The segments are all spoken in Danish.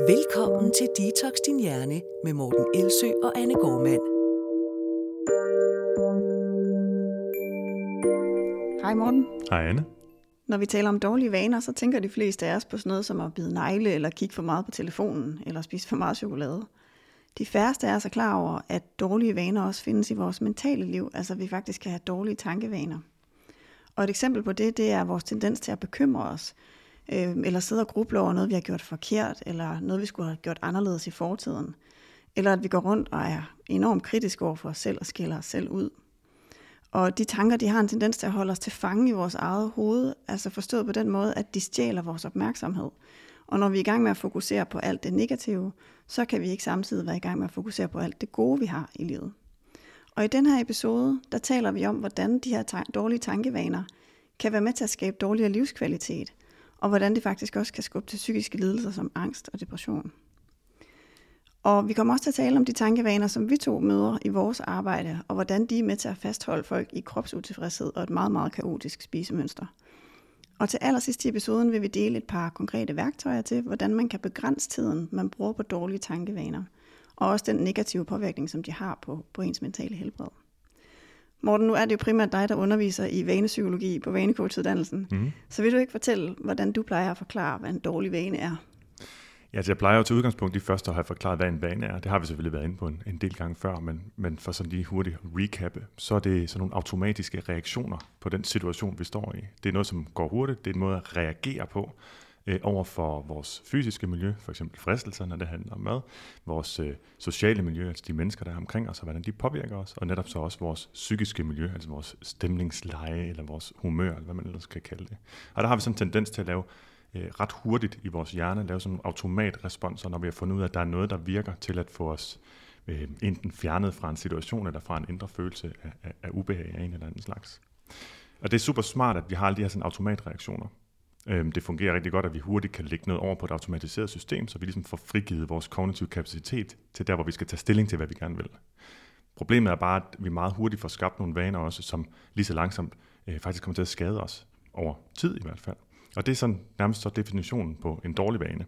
Velkommen til Detox Din Hjerne med Morten Elsø og Anne Gormand. Hej Morten. Hej Anne. Når vi taler om dårlige vaner, så tænker de fleste af os på sådan noget som at bide negle, eller kigge for meget på telefonen, eller spise for meget chokolade. De færreste er så klar over, at dårlige vaner også findes i vores mentale liv, altså at vi faktisk kan have dårlige tankevaner. Og et eksempel på det, det er vores tendens til at bekymre os, øh, eller sidde og gruble over noget, vi har gjort forkert, eller noget, vi skulle have gjort anderledes i fortiden. Eller at vi går rundt og er enormt kritiske over for os selv og skiller os selv ud. Og de tanker, de har en tendens til at holde os til fange i vores eget hoved, altså forstået på den måde, at de stjæler vores opmærksomhed. Og når vi er i gang med at fokusere på alt det negative, så kan vi ikke samtidig være i gang med at fokusere på alt det gode, vi har i livet. Og i den her episode, der taler vi om, hvordan de her ta- dårlige tankevaner kan være med til at skabe dårligere livskvalitet, og hvordan det faktisk også kan skubbe til psykiske lidelser som angst og depression. Og vi kommer også til at tale om de tankevaner, som vi to møder i vores arbejde, og hvordan de er med til at fastholde folk i kropsutilfredshed og et meget, meget kaotisk spisemønster. Og til allersidst i episoden vil vi dele et par konkrete værktøjer til, hvordan man kan begrænse tiden, man bruger på dårlige tankevaner, og også den negative påvirkning, som de har på, på ens mentale helbred. Morten, nu er det jo primært dig, der underviser i vanepsykologi på vanecoachuddannelsen. Mm. Så vil du ikke fortælle, hvordan du plejer at forklare, hvad en dårlig vane er? Ja, altså jeg plejer jo til udgangspunkt i først at have forklaret, hvad en vane er. Det har vi selvfølgelig været inde på en, en del gange før, men, men for sådan lige hurtigt at recappe, så er det sådan nogle automatiske reaktioner på den situation, vi står i. Det er noget, som går hurtigt. Det er en måde at reagere på øh, over for vores fysiske miljø, for eksempel fristelser, når det handler om mad, vores øh, sociale miljø, altså de mennesker, der er omkring os, og hvordan de påvirker os, og netop så også vores psykiske miljø, altså vores stemningsleje, eller vores humør, eller hvad man ellers kan kalde det. Og der har vi sådan en tendens til at lave øh, ret hurtigt i vores hjerne, lave sådan nogle automatresponser, når vi har fundet ud af, at der er noget, der virker til at få os øh, enten fjernet fra en situation, eller fra en indre følelse af, af, af ubehag af en eller anden slags. Og det er super smart, at vi har alle de her sådan automatreaktioner. Øhm, det fungerer rigtig godt, at vi hurtigt kan lægge noget over på et automatiseret system, så vi ligesom får frigivet vores kognitive kapacitet til der, hvor vi skal tage stilling til, hvad vi gerne vil. Problemet er bare, at vi meget hurtigt får skabt nogle vaner også, som lige så langsomt øh, faktisk kommer til at skade os, over tid i hvert fald. Og det er sådan nærmest så definitionen på en dårlig vane.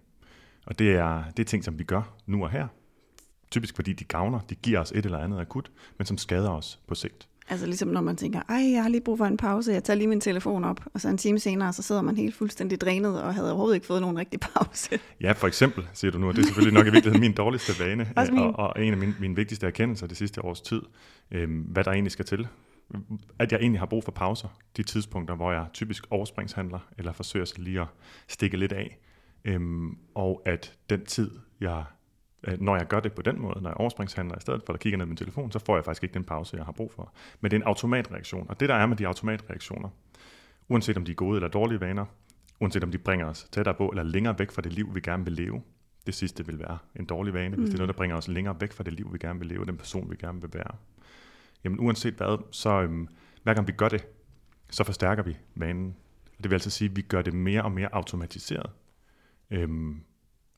Og det er, det er ting, som vi gør nu og her. Typisk fordi de gavner, de giver os et eller andet akut, men som skader os på sigt. Altså ligesom når man tænker, ej, jeg har lige brug for en pause, jeg tager lige min telefon op, og så en time senere, så sidder man helt fuldstændig drænet og havde overhovedet ikke fået nogen rigtig pause. Ja, for eksempel, siger du nu, og det er selvfølgelig nok i virkeligheden min dårligste vane, og, og en af mine, mine vigtigste erkendelser det sidste års tid, øhm, hvad der egentlig skal til. At jeg egentlig har brug for pauser, de tidspunkter, hvor jeg typisk overspringshandler, eller forsøger så lige at stikke lidt af, øhm, og at den tid, jeg når jeg gør det på den måde, når jeg overspringshandler i stedet for at kigge ned min telefon, så får jeg faktisk ikke den pause, jeg har brug for. Men det er en automatreaktion. Og det der er med de automatreaktioner, uanset om de er gode eller dårlige vaner, uanset om de bringer os tættere på eller længere væk fra det liv, vi gerne vil leve, det sidste vil være en dårlig vane, hvis det er mm. noget, der bringer os længere væk fra det liv, vi gerne vil leve, den person, vi gerne vil være. Jamen uanset hvad, så øhm, hver gang vi gør det, så forstærker vi vanen. Det vil altså sige, at vi gør det mere og mere automatiseret. Øhm,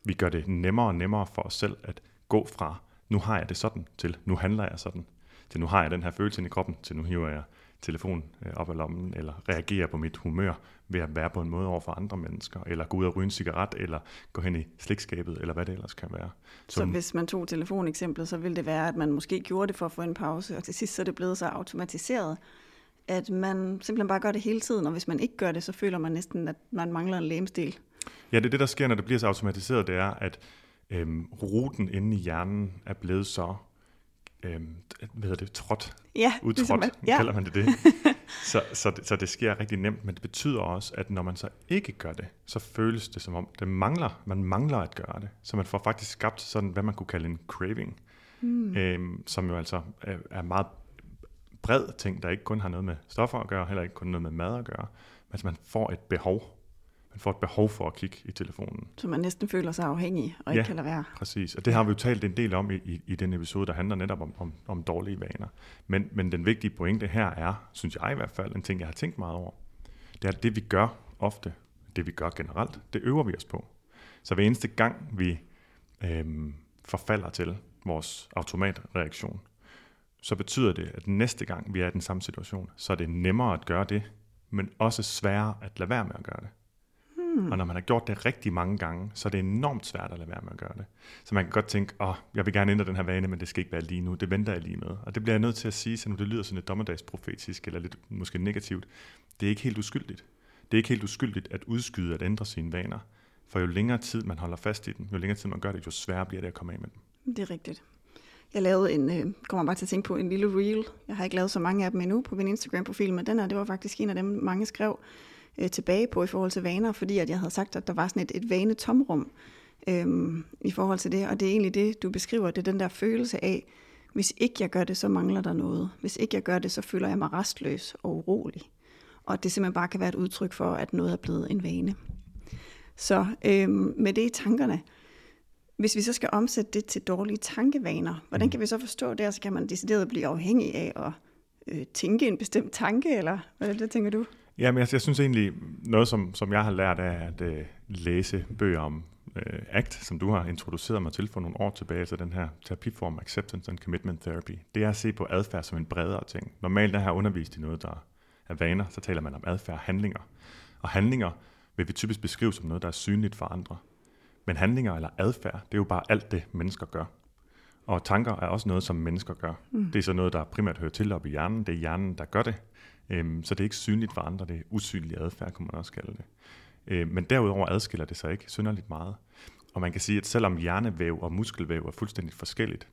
vi gør det nemmere og nemmere for os selv at gå fra, nu har jeg det sådan, til nu handler jeg sådan, til nu har jeg den her følelse i kroppen, til nu hiver jeg telefonen øh, op af lommen, eller reagerer på mit humør ved at være på en måde over for andre mennesker, eller gå ud og ryge en cigaret, eller gå hen i slikskabet, eller hvad det ellers kan være. Så, så hvis man tog telefoneksemplet, så ville det være, at man måske gjorde det for at få en pause, og til sidst så er det blevet så automatiseret, at man simpelthen bare gør det hele tiden, og hvis man ikke gør det, så føler man næsten, at man mangler en lemstil. Ja, det er det, der sker, når det bliver så automatiseret, det er, at øhm, ruten inde i hjernen er blevet så øhm, hvad hedder det, trådt, ja, udtrådt, ligesom, ja. kalder man det det. så, så, det, så det sker rigtig nemt, men det betyder også, at når man så ikke gør det, så føles det som om, det mangler, man mangler at gøre det. Så man får faktisk skabt sådan, hvad man kunne kalde en craving, mm. øhm, som jo altså er, er meget bred ting, der ikke kun har noget med stoffer at gøre, heller ikke kun noget med mad at gøre, men altså man får et behov man får et behov for at kigge i telefonen. Så man næsten føler sig afhængig og ikke kan lade være. præcis. Og det har vi jo talt en del om i, i, i den episode, der handler netop om, om, om dårlige vaner. Men, men den vigtige pointe her er, synes jeg i hvert fald, en ting, jeg har tænkt meget over. Det er, at det vi gør ofte, det vi gør generelt, det øver vi os på. Så hver eneste gang vi øhm, forfalder til vores automatreaktion, så betyder det, at næste gang vi er i den samme situation, så er det nemmere at gøre det, men også sværere at lade være med at gøre det. Mm. Og når man har gjort det rigtig mange gange, så er det enormt svært at lade være med at gøre det. Så man kan godt tænke, åh, oh, jeg vil gerne ændre den her vane, men det skal ikke være lige nu. Det venter jeg lige med. Og det bliver jeg nødt til at sige, så nu det lyder sådan lidt dommedagsprofetisk, eller lidt måske negativt. Det er ikke helt uskyldigt. Det er ikke helt uskyldigt at udskyde at ændre sine vaner. For jo længere tid man holder fast i den, jo længere tid man gør det, jo sværere bliver det at komme af med dem. Det er rigtigt. Jeg lavede en, øh, kommer bare til at tænke på, en lille reel. Jeg har ikke lavet så mange af dem endnu på min Instagram-profil, men den her, det var faktisk en af dem, mange skrev øh, tilbage på i forhold til vaner, fordi at jeg havde sagt, at der var sådan et, et vanetomrum øh, i forhold til det. Og det er egentlig det, du beskriver, det er den der følelse af, hvis ikke jeg gør det, så mangler der noget. Hvis ikke jeg gør det, så føler jeg mig restløs og urolig. Og det simpelthen bare kan være et udtryk for, at noget er blevet en vane. Så øh, med det i tankerne, hvis vi så skal omsætte det til dårlige tankevaner, hvordan mm. kan vi så forstå det? Altså kan man decideret blive afhængig af at øh, tænke en bestemt tanke, eller hvad det tænker du? Ja, men jeg, jeg synes egentlig, noget som, som jeg har lært af at øh, læse bøger om øh, ACT, som du har introduceret mig til for nogle år tilbage, altså den her terapiform Acceptance and Commitment Therapy, det er at se på adfærd som en bredere ting. Normalt, jeg har undervist i noget, der er vaner, så taler man om adfærd handlinger. Og handlinger vil vi typisk beskrive som noget, der er synligt for andre. Men handlinger eller adfærd, det er jo bare alt det, mennesker gør. Og tanker er også noget, som mennesker gør. Mm. Det er så noget, der primært hører til op i hjernen. Det er hjernen, der gør det. Øhm, så det er ikke synligt for andre. Det er usynlig adfærd, kunne man også kalde det. Øhm, men derudover adskiller det sig ikke synderligt meget. Og man kan sige, at selvom hjernevæv og muskelvæv er fuldstændig forskelligt,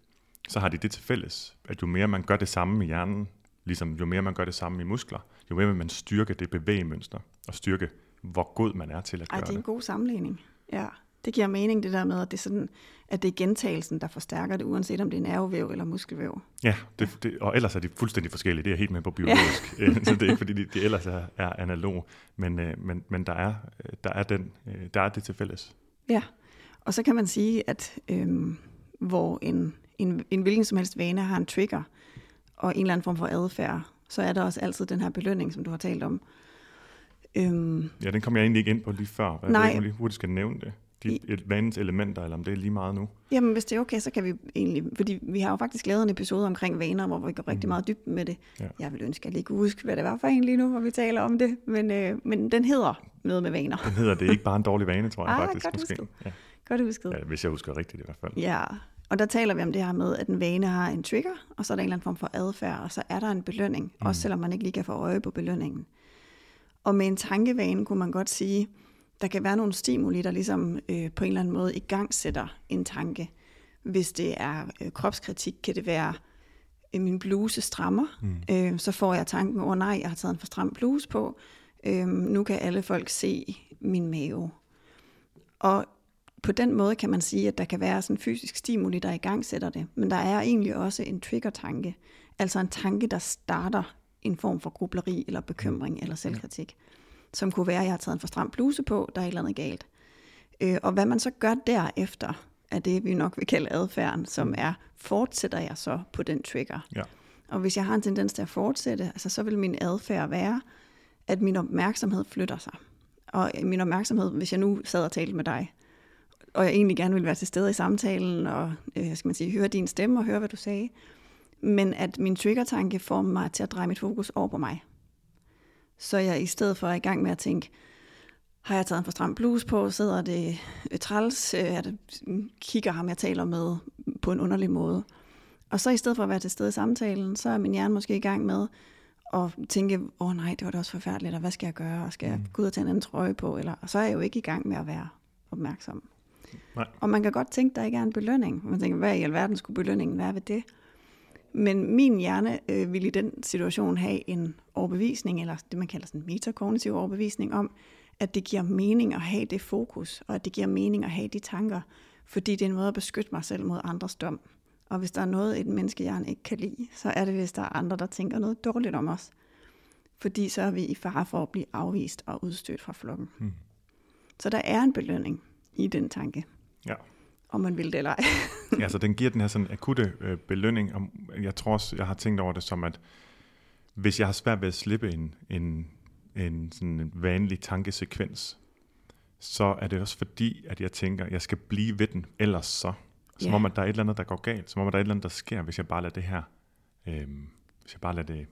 så har de det til fælles, at jo mere man gør det samme i hjernen, ligesom jo mere man gør det samme i muskler, jo mere vil man styrke det bevægemønster, og styrke, hvor god man er til at Ej, gøre det. det er en god sammenligning. Ja det giver mening det der med, at det er, sådan, at det er gentagelsen, der forstærker det, uanset om det er nervevæv eller muskelvæv. Ja, det, det, og ellers er de fuldstændig forskellige. Det er helt med på biologisk. Ja. så det er ikke, fordi de, de ellers er, er analog. Men, øh, men, men der, er, der, er den, øh, der er det til fælles. Ja, og så kan man sige, at øhm, hvor en, en, en hvilken som helst vane har en trigger, og en eller anden form for adfærd, så er der også altid den her belønning, som du har talt om. Øhm, ja, den kom jeg egentlig ikke ind på lige før. Hvad nej. Jeg lige hurtigt skal nævne det de vanens elementer, eller om det er lige meget nu? Jamen, hvis det er okay, så kan vi egentlig, fordi vi har jo faktisk lavet en episode omkring vaner, hvor vi går rigtig mm. meget dybt med det. Ja. Jeg vil ønske, at jeg lige kunne huske, hvad det var for en lige nu, hvor vi taler om det, men, øh, men den hedder noget med vaner. Den hedder, det er ikke bare en dårlig vane, tror jeg ah, faktisk. Godt måske. husket. Ja. Godt husket. Ja, hvis jeg husker rigtigt i hvert fald. Ja, og der taler vi om det her med, at en vane har en trigger, og så er der en eller anden form for adfærd, og så er der en belønning, mm. også selvom man ikke lige kan få øje på belønningen. Og med en tankevane kunne man godt sige, der kan være nogle stimuli, der ligesom øh, på en eller anden måde i gang sætter en tanke. Hvis det er øh, kropskritik, kan det være, øh, min bluse strammer. Mm. Øh, så får jeg tanken, åh oh, nej, jeg har taget en for stram bluse på. Øh, nu kan alle folk se min mave. Og på den måde kan man sige, at der kan være sådan en fysisk stimuli, der i gang sætter det. Men der er egentlig også en trigger-tanke. Altså en tanke, der starter en form for grubleri eller bekymring eller selvkritik. Ja som kunne være, at jeg har taget en for stram bluse på, der er et eller andet galt. Øh, og hvad man så gør derefter, er det, vi nok vil kalde adfærden, som er, fortsætter jeg så på den trigger? Ja. Og hvis jeg har en tendens til at fortsætte, altså, så vil min adfærd være, at min opmærksomhed flytter sig. Og min opmærksomhed, hvis jeg nu sad og talte med dig, og jeg egentlig gerne ville være til stede i samtalen, og øh, skal man sige, høre din stemme og høre, hvad du sagde, men at min trigger-tanke får mig til at dreje mit fokus over på mig. Så jeg i stedet for er i gang med at tænke, har jeg taget en for stram bluse på, sidder det øh, træls, øh, er det, kigger ham, jeg taler med på en underlig måde. Og så i stedet for at være til stede i samtalen, så er min hjerne måske i gang med at tænke, åh oh, nej, det var da også forfærdeligt, og hvad skal jeg gøre, og skal jeg mm. gå ud og tage en anden trøje på, eller, og så er jeg jo ikke i gang med at være opmærksom. Nej. Og man kan godt tænke, der ikke er en belønning. Man tænker, hvad i alverden skulle belønningen være ved det? Men min hjerne øh, vil i den situation have en overbevisning, eller det man kalder sådan en metakognitiv overbevisning om, at det giver mening at have det fokus, og at det giver mening at have de tanker, fordi det er en måde at beskytte mig selv mod andres dom. Og hvis der er noget, et menneskehjerne ikke kan lide, så er det, hvis der er andre, der tænker noget dårligt om os. Fordi så er vi i fare for at blive afvist og udstødt fra flokken. Hmm. Så der er en belønning i den tanke. Ja om man vil det eller ej. ja, så den giver den her sådan akutte øh, belønning. Og jeg tror også, jeg har tænkt over det som, at hvis jeg har svært ved at slippe en, en, en, sådan en vanlig tankesekvens, så er det også fordi, at jeg tænker, at jeg skal blive ved den, ellers så. Som yeah. om, at der er et eller andet, der går galt. Som om, at der er et eller andet, der sker, hvis jeg bare lader det her, øh, hvis jeg bare lader det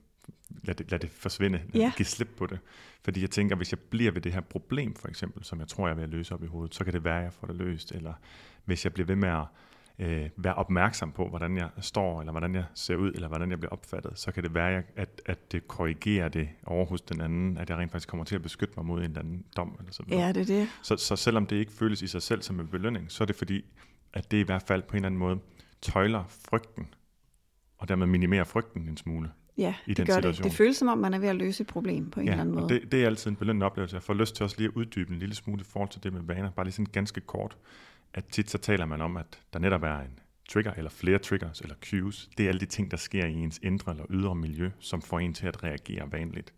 lad det, lad det forsvinde, lad Ja. give slip på det. Fordi jeg tænker, hvis jeg bliver ved det her problem, for eksempel, som jeg tror, jeg at løse op i hovedet, så kan det være, at jeg får det løst. Eller hvis jeg bliver ved med at øh, være opmærksom på, hvordan jeg står, eller hvordan jeg ser ud, eller hvordan jeg bliver opfattet, så kan det være, at, at det korrigerer det over hos den anden, at jeg rent faktisk kommer til at beskytte mig mod en eller anden dom. Eller så, videre. Ja, det er det. så, så selvom det ikke føles i sig selv som en belønning, så er det fordi, at det i hvert fald på en eller anden måde tøjler frygten, og dermed minimerer frygten en smule. Ja, I det den gør situation. det. Det føles som om, man er ved at løse et problem på en eller anden måde. det, det er altid en belønnende oplevelse. Jeg får lyst til også lige at uddybe en lille smule i forhold til det med vaner. Bare lige sådan ganske kort. At tit så taler man om, at der netop er en trigger, eller flere triggers, eller cues. Det er alle de ting, der sker i ens indre eller ydre miljø, som får en til at reagere vanligt.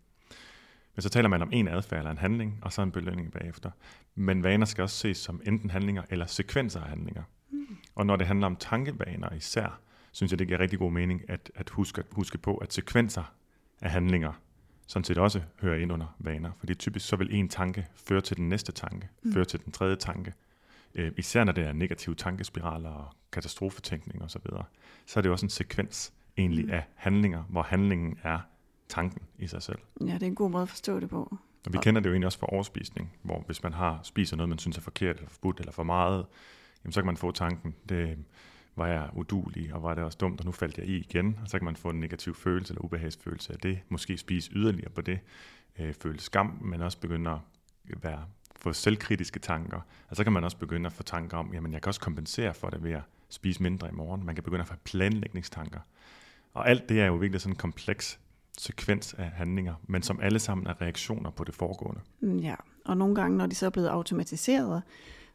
Men så taler man om en adfærd eller en handling, og så en belønning bagefter. Men vaner skal også ses som enten handlinger eller sekvenser af handlinger. Mm. Og når det handler om tankevaner især, synes jeg, det giver rigtig god mening at, at huske, huske på, at sekvenser af handlinger sådan set også hører ind under vaner. Fordi typisk så vil en tanke føre til den næste tanke, mm. føre til den tredje tanke. Øh, især når det er negative tankespiraler og katastrofetænkning osv., så, videre, så er det også en sekvens egentlig mm. af handlinger, hvor handlingen er tanken i sig selv. Ja, det er en god måde at forstå det på. Og vi kender det jo egentlig også fra overspisning, hvor hvis man har spiser noget, man synes er forkert, eller forbudt, eller for meget, jamen så kan man få tanken, det var jeg udulig, og var det også dumt, og nu faldt jeg i igen, og så kan man få en negativ følelse eller ubehagsfølelse af det, måske spise yderligere på det, øh, føle skam, men også begynde at være, få selvkritiske tanker, og så kan man også begynde at få tanker om, jamen jeg kan også kompensere for det ved at spise mindre i morgen, man kan begynde at få planlægningstanker, og alt det er jo virkelig sådan en kompleks sekvens af handlinger, men som alle sammen er reaktioner på det foregående. Mm, ja, og nogle gange, når de så er blevet automatiseret,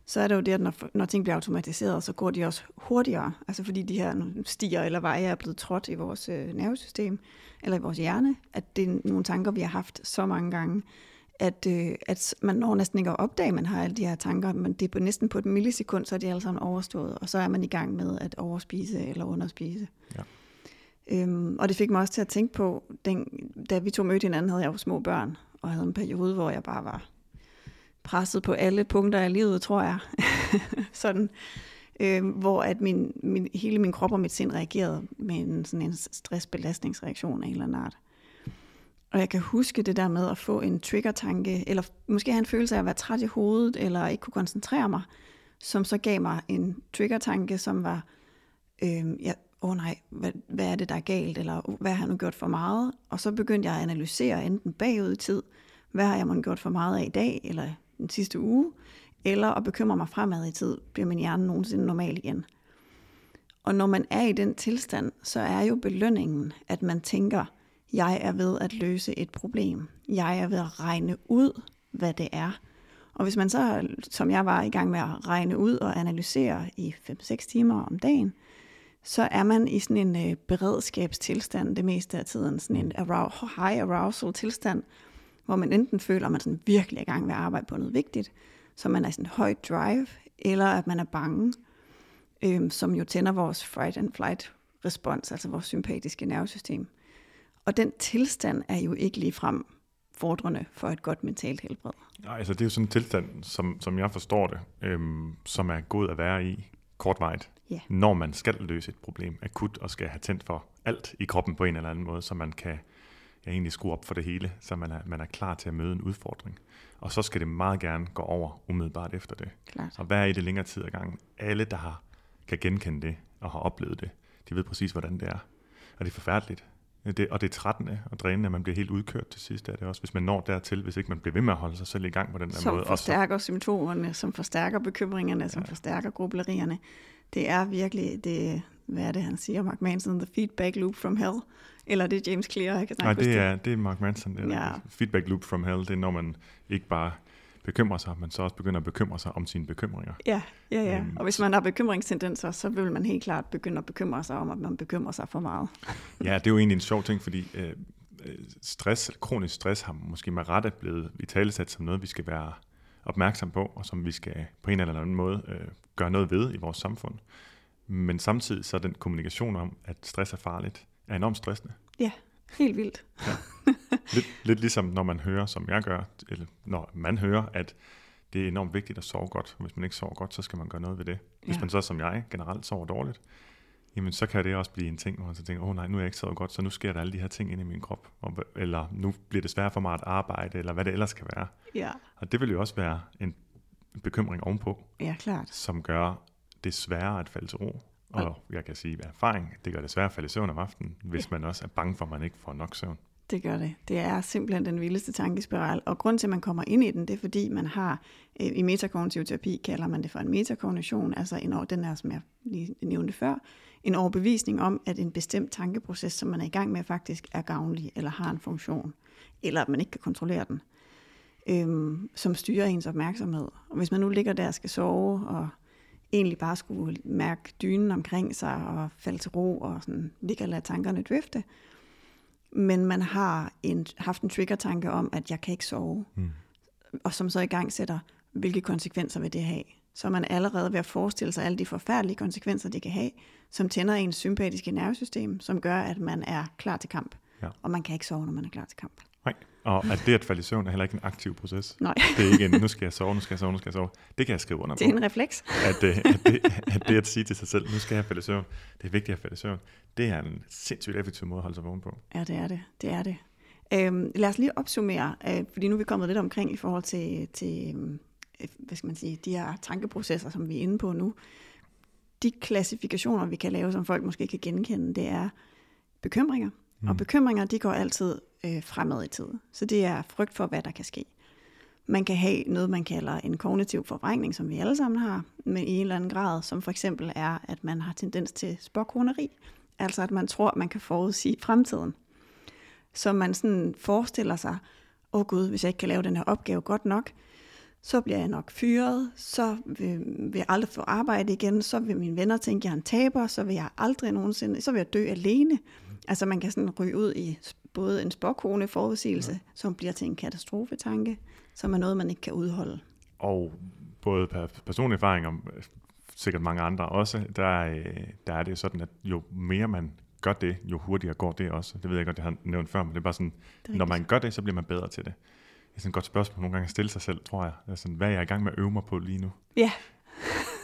så er det jo det, at når, når ting bliver automatiseret, så går de også hurtigere. Altså fordi de her stier eller veje er blevet trådt i vores øh, nervesystem, eller i vores hjerne, at det er nogle tanker, vi har haft så mange gange, at, øh, at man når næsten ikke at opdage, at man har alle de her tanker, men det er på, næsten på et millisekund, så er de alle sammen overstået, og så er man i gang med at overspise eller underspise. Ja. Øhm, og det fik mig også til at tænke på, den, da vi to mødte hinanden, havde jeg jo små børn, og havde en periode, hvor jeg bare var presset på alle punkter af livet, tror jeg. sådan, øh, hvor at min, min, hele min krop og mit sind reagerede med en, sådan en stressbelastningsreaktion af en eller anden art. Og jeg kan huske det der med at få en trigger-tanke, eller måske have en følelse af at være træt i hovedet, eller ikke kunne koncentrere mig, som så gav mig en trigger-tanke, som var, øh, ja, åh oh nej, hvad, hvad er det, der er galt, eller hvad har jeg nu gjort for meget? Og så begyndte jeg at analysere enten bagud i tid, hvad har jeg måske gjort for meget af i dag, eller den sidste uge, eller at bekymre mig fremad i tid, bliver min hjerne nogensinde normal igen. Og når man er i den tilstand, så er jo belønningen, at man tænker, jeg er ved at løse et problem. Jeg er ved at regne ud, hvad det er. Og hvis man så, som jeg var i gang med at regne ud og analysere i 5-6 timer om dagen, så er man i sådan en øh, beredskabstilstand det meste af tiden, sådan en arou- high arousal tilstand, hvor man enten føler, at man sådan virkelig er i gang med at arbejde på noget vigtigt, så man er i sådan en høj drive, eller at man er bange, øhm, som jo tænder vores fight and flight respons, altså vores sympatiske nervesystem. Og den tilstand er jo ikke ligefrem fordrende for et godt mentalt helbred. Nej, altså det er jo sådan en tilstand, som, som jeg forstår det, øhm, som er god at være i kortvejt, Ja. når man skal løse et problem akut og skal have tændt for alt i kroppen på en eller anden måde, så man kan ja, egentlig skrue op for det hele, så man er, man er klar til at møde en udfordring. Og så skal det meget gerne gå over umiddelbart efter det. Klart. Og er i det længere tid ad gangen? Alle, der har, kan genkende det og har oplevet det, de ved præcis, hvordan det er. Og det er forfærdeligt. Det, og det er trættende og drænende, at man bliver helt udkørt til sidst er det også, hvis man når dertil, hvis ikke man bliver ved med at holde sig selv i gang på den der Som måde. Og så, forstærker symptomerne, som forstærker bekymringerne, som forstærker grublerierne. Det er virkelig, det, hvad er det, han siger, Mark Manson, the feedback loop from hell. Eller det er James Clear, jeg kan nej, det er, det er Mark Manson. Det er Ja. ja. Feedback loop from hell, det er når man ikke bare bekymrer sig, men så også begynder at bekymre sig om sine bekymringer. Ja, ja, ja. Øhm, Og hvis man har bekymringstendenser, så vil man helt klart begynde at bekymre sig om, at man bekymrer sig for meget. Ja, det er jo egentlig en sjov ting, fordi øh, øh, stress, kronisk stress har måske med rette blevet i talesat som noget, vi skal være opmærksom på, og som vi skal på en eller anden måde øh, gøre noget ved i vores samfund. Men samtidig så er den kommunikation om, at stress er farligt, er enormt stressende. Ja, helt vildt. Lidt, lidt ligesom når man hører, som jeg gør, eller når man hører, at det er enormt vigtigt at sove godt. Hvis man ikke sover godt, så skal man gøre noget ved det. Hvis Ja. man så som jeg generelt sover dårligt, jamen så kan det også blive en ting, hvor man så tænker, åh oh, nej, nu er jeg ikke så godt, så nu sker der alle de her ting ind i min krop, og, eller nu bliver det svært for mig at arbejde, eller hvad det ellers kan være. Ja, Og det vil jo også være en bekymring ovenpå, ja klart. som gør det sværere at falde til ro. Og jeg kan sige af erfaring, det gør det sværere at falde i søvn om aftenen, hvis man også er bange for, at man ikke får nok søvn. Det gør det. Det er simpelthen den vildeste tankespiral. Og grund til, at man kommer ind i den, det er, fordi man har, øh, i metakognitiv terapi kalder man det for en metakognition, altså en, over- den er, som jeg lige nævnte før, en overbevisning om, at en bestemt tankeproces, som man er i gang med, faktisk er gavnlig, eller har en funktion, eller at man ikke kan kontrollere den, øhm, som styrer ens opmærksomhed. Og hvis man nu ligger der og skal sove, og egentlig bare skulle mærke dynen omkring sig, og falde til ro, og sådan ligge og lade tankerne drifte, men man har en, haft en trigger-tanke om, at jeg kan ikke sove, Mm. og som så i gang sætter, hvilke konsekvenser vil det have. Så er man allerede ved at forestille sig alle de forfærdelige konsekvenser, det kan have, som tænder ens sympatiske nervesystem, som gør, at man er klar til kamp. Ja. Og man kan ikke sove, når man er klar til kamp. Nej. Og at det at falde i søvn er heller ikke en aktiv proces. Nej, Det er ikke en, nu skal jeg sove, nu skal jeg sove, nu skal jeg sove. Det kan jeg skrive under det er på. en refleks. At, øh, at, det, at det at sige til sig selv, nu skal jeg falde i søvn, det er vigtigt at falde i søvn, det er en sindssygt effektiv måde at holde sig vågen på. Ja, det er det. Det er det. Øhm, lad os lige opsummere, øh, fordi nu er vi kommet lidt omkring i forhold til, til øh, hvad skal man sige, de her tankeprocesser, som vi er inde på nu. De klassifikationer, vi kan lave, som folk måske kan genkende, det er bekymringer. Mm. Og bekymringer, de går altid øh, fremad i tid. Så det er frygt for, hvad der kan ske. Man kan have noget, man kalder en kognitiv forvrængning, som vi alle sammen har, men i en eller anden grad, som for eksempel er, at man har tendens til spåkoneri. Altså at man tror, at man kan forudsige fremtiden. Så man sådan forestiller sig, åh oh gud, hvis jeg ikke kan lave den her opgave godt nok, så bliver jeg nok fyret, så vil, vil jeg aldrig få arbejde igen, så vil mine venner tænke, at jeg er en taber, så vil jeg aldrig nogensinde, så vil jeg dø alene. Altså man kan sådan ryge ud i både en spåkone forudsigelse, ja. som bliver til en katastrofetanke, som er noget, man ikke kan udholde. Og både per personlig erfaring og øh, sikkert mange andre også, der, øh, der er det sådan, at jo mere man gør det, jo hurtigere går det også. Det ved jeg godt, jeg har nævnt før, men det er bare sådan, Det er når man gør det, så bliver man bedre til det. Det er sådan et godt spørgsmål nogle gange at stille sig selv, tror jeg. Det er sådan, hvad er jeg i gang med at øve mig på lige nu? Ja.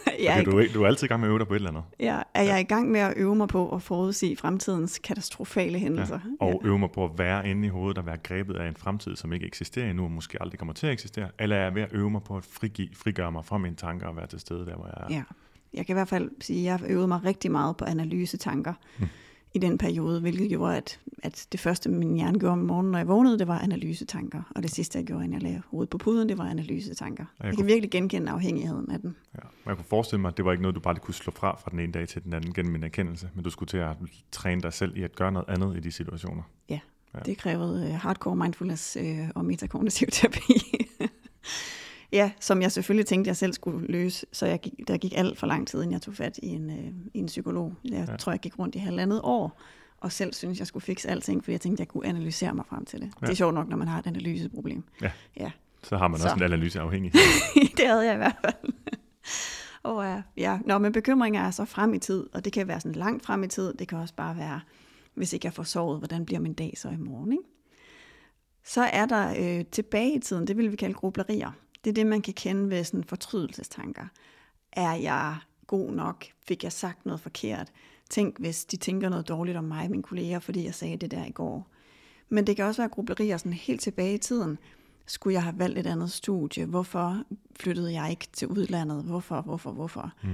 jeg, er Okay, du, er, du er altid i gang med at øve dig på et eller andet. ja, er jeg i gang med at øve mig på at forudsige fremtidens katastrofale hændelser? Og øve mig på at være inde i hovedet og være grebet af en fremtid, som ikke eksisterer endnu, og måske aldrig kommer til at eksistere. Eller er jeg ved at øve mig på at frigive, frigøre mig fra mine tanker og være til stede der, hvor jeg er. Ja, jeg kan i hvert fald sige, at jeg har øvet mig rigtig meget på analysetanker mm. i den periode, hvilket gjorde, at, at det første, min hjerne gjorde om morgenen, når jeg vågnede, det var analysetanker. Og det sidste, jeg gjorde, inden jeg lagde hovedet på puden, det var analysetanker. jeg Jeg kunne- kan virkelig genkende afhængigheden af den. Ja. Jeg kunne forestille mig, at det var ikke noget, du bare lige kunne slå fra fra den ene dag til den anden gennem en erkendelse, men du skulle til at træne dig selv i at gøre noget andet i de situationer. Ja, Ja. det krævede uh, hardcore mindfulness uh, og metakognitiv terapi. ja, som jeg selvfølgelig tænkte, jeg selv skulle løse, så jeg gik, der gik alt for lang tid, inden jeg tog fat i en, uh, i en psykolog. Jeg Ja. tror, jeg gik rundt i halvandet år, og selv synes jeg skulle fikse alting, fordi jeg tænkte, jeg kunne analysere mig frem til det. Ja. Det er sjovt nok, når man har et analyseproblem. Ja. Ja, Så har man Så. også en analyseafhængig. det havde jeg i hvert fald. Og ja, ja. Nå, men bekymringer er så frem i tid, og det kan være sådan langt frem i tid. Det kan også bare være, hvis ikke jeg får sovet, hvordan bliver min dag så i morgen, ikke? Så er der øh, tilbage i tiden, det vil vi kalde grublerier. Det er det, man kan kende ved sådan fortrydelsestanker. Er jeg god nok? Fik jeg sagt noget forkert? Tænk, hvis de tænker noget dårligt om mig, mine kolleger, fordi jeg sagde det der i går. Men det kan også være grublerier sådan helt tilbage i tiden. Skulle jeg have valgt et andet studie? Hvorfor flyttede jeg ikke til udlandet? Hvorfor, hvorfor, hvorfor? Mm.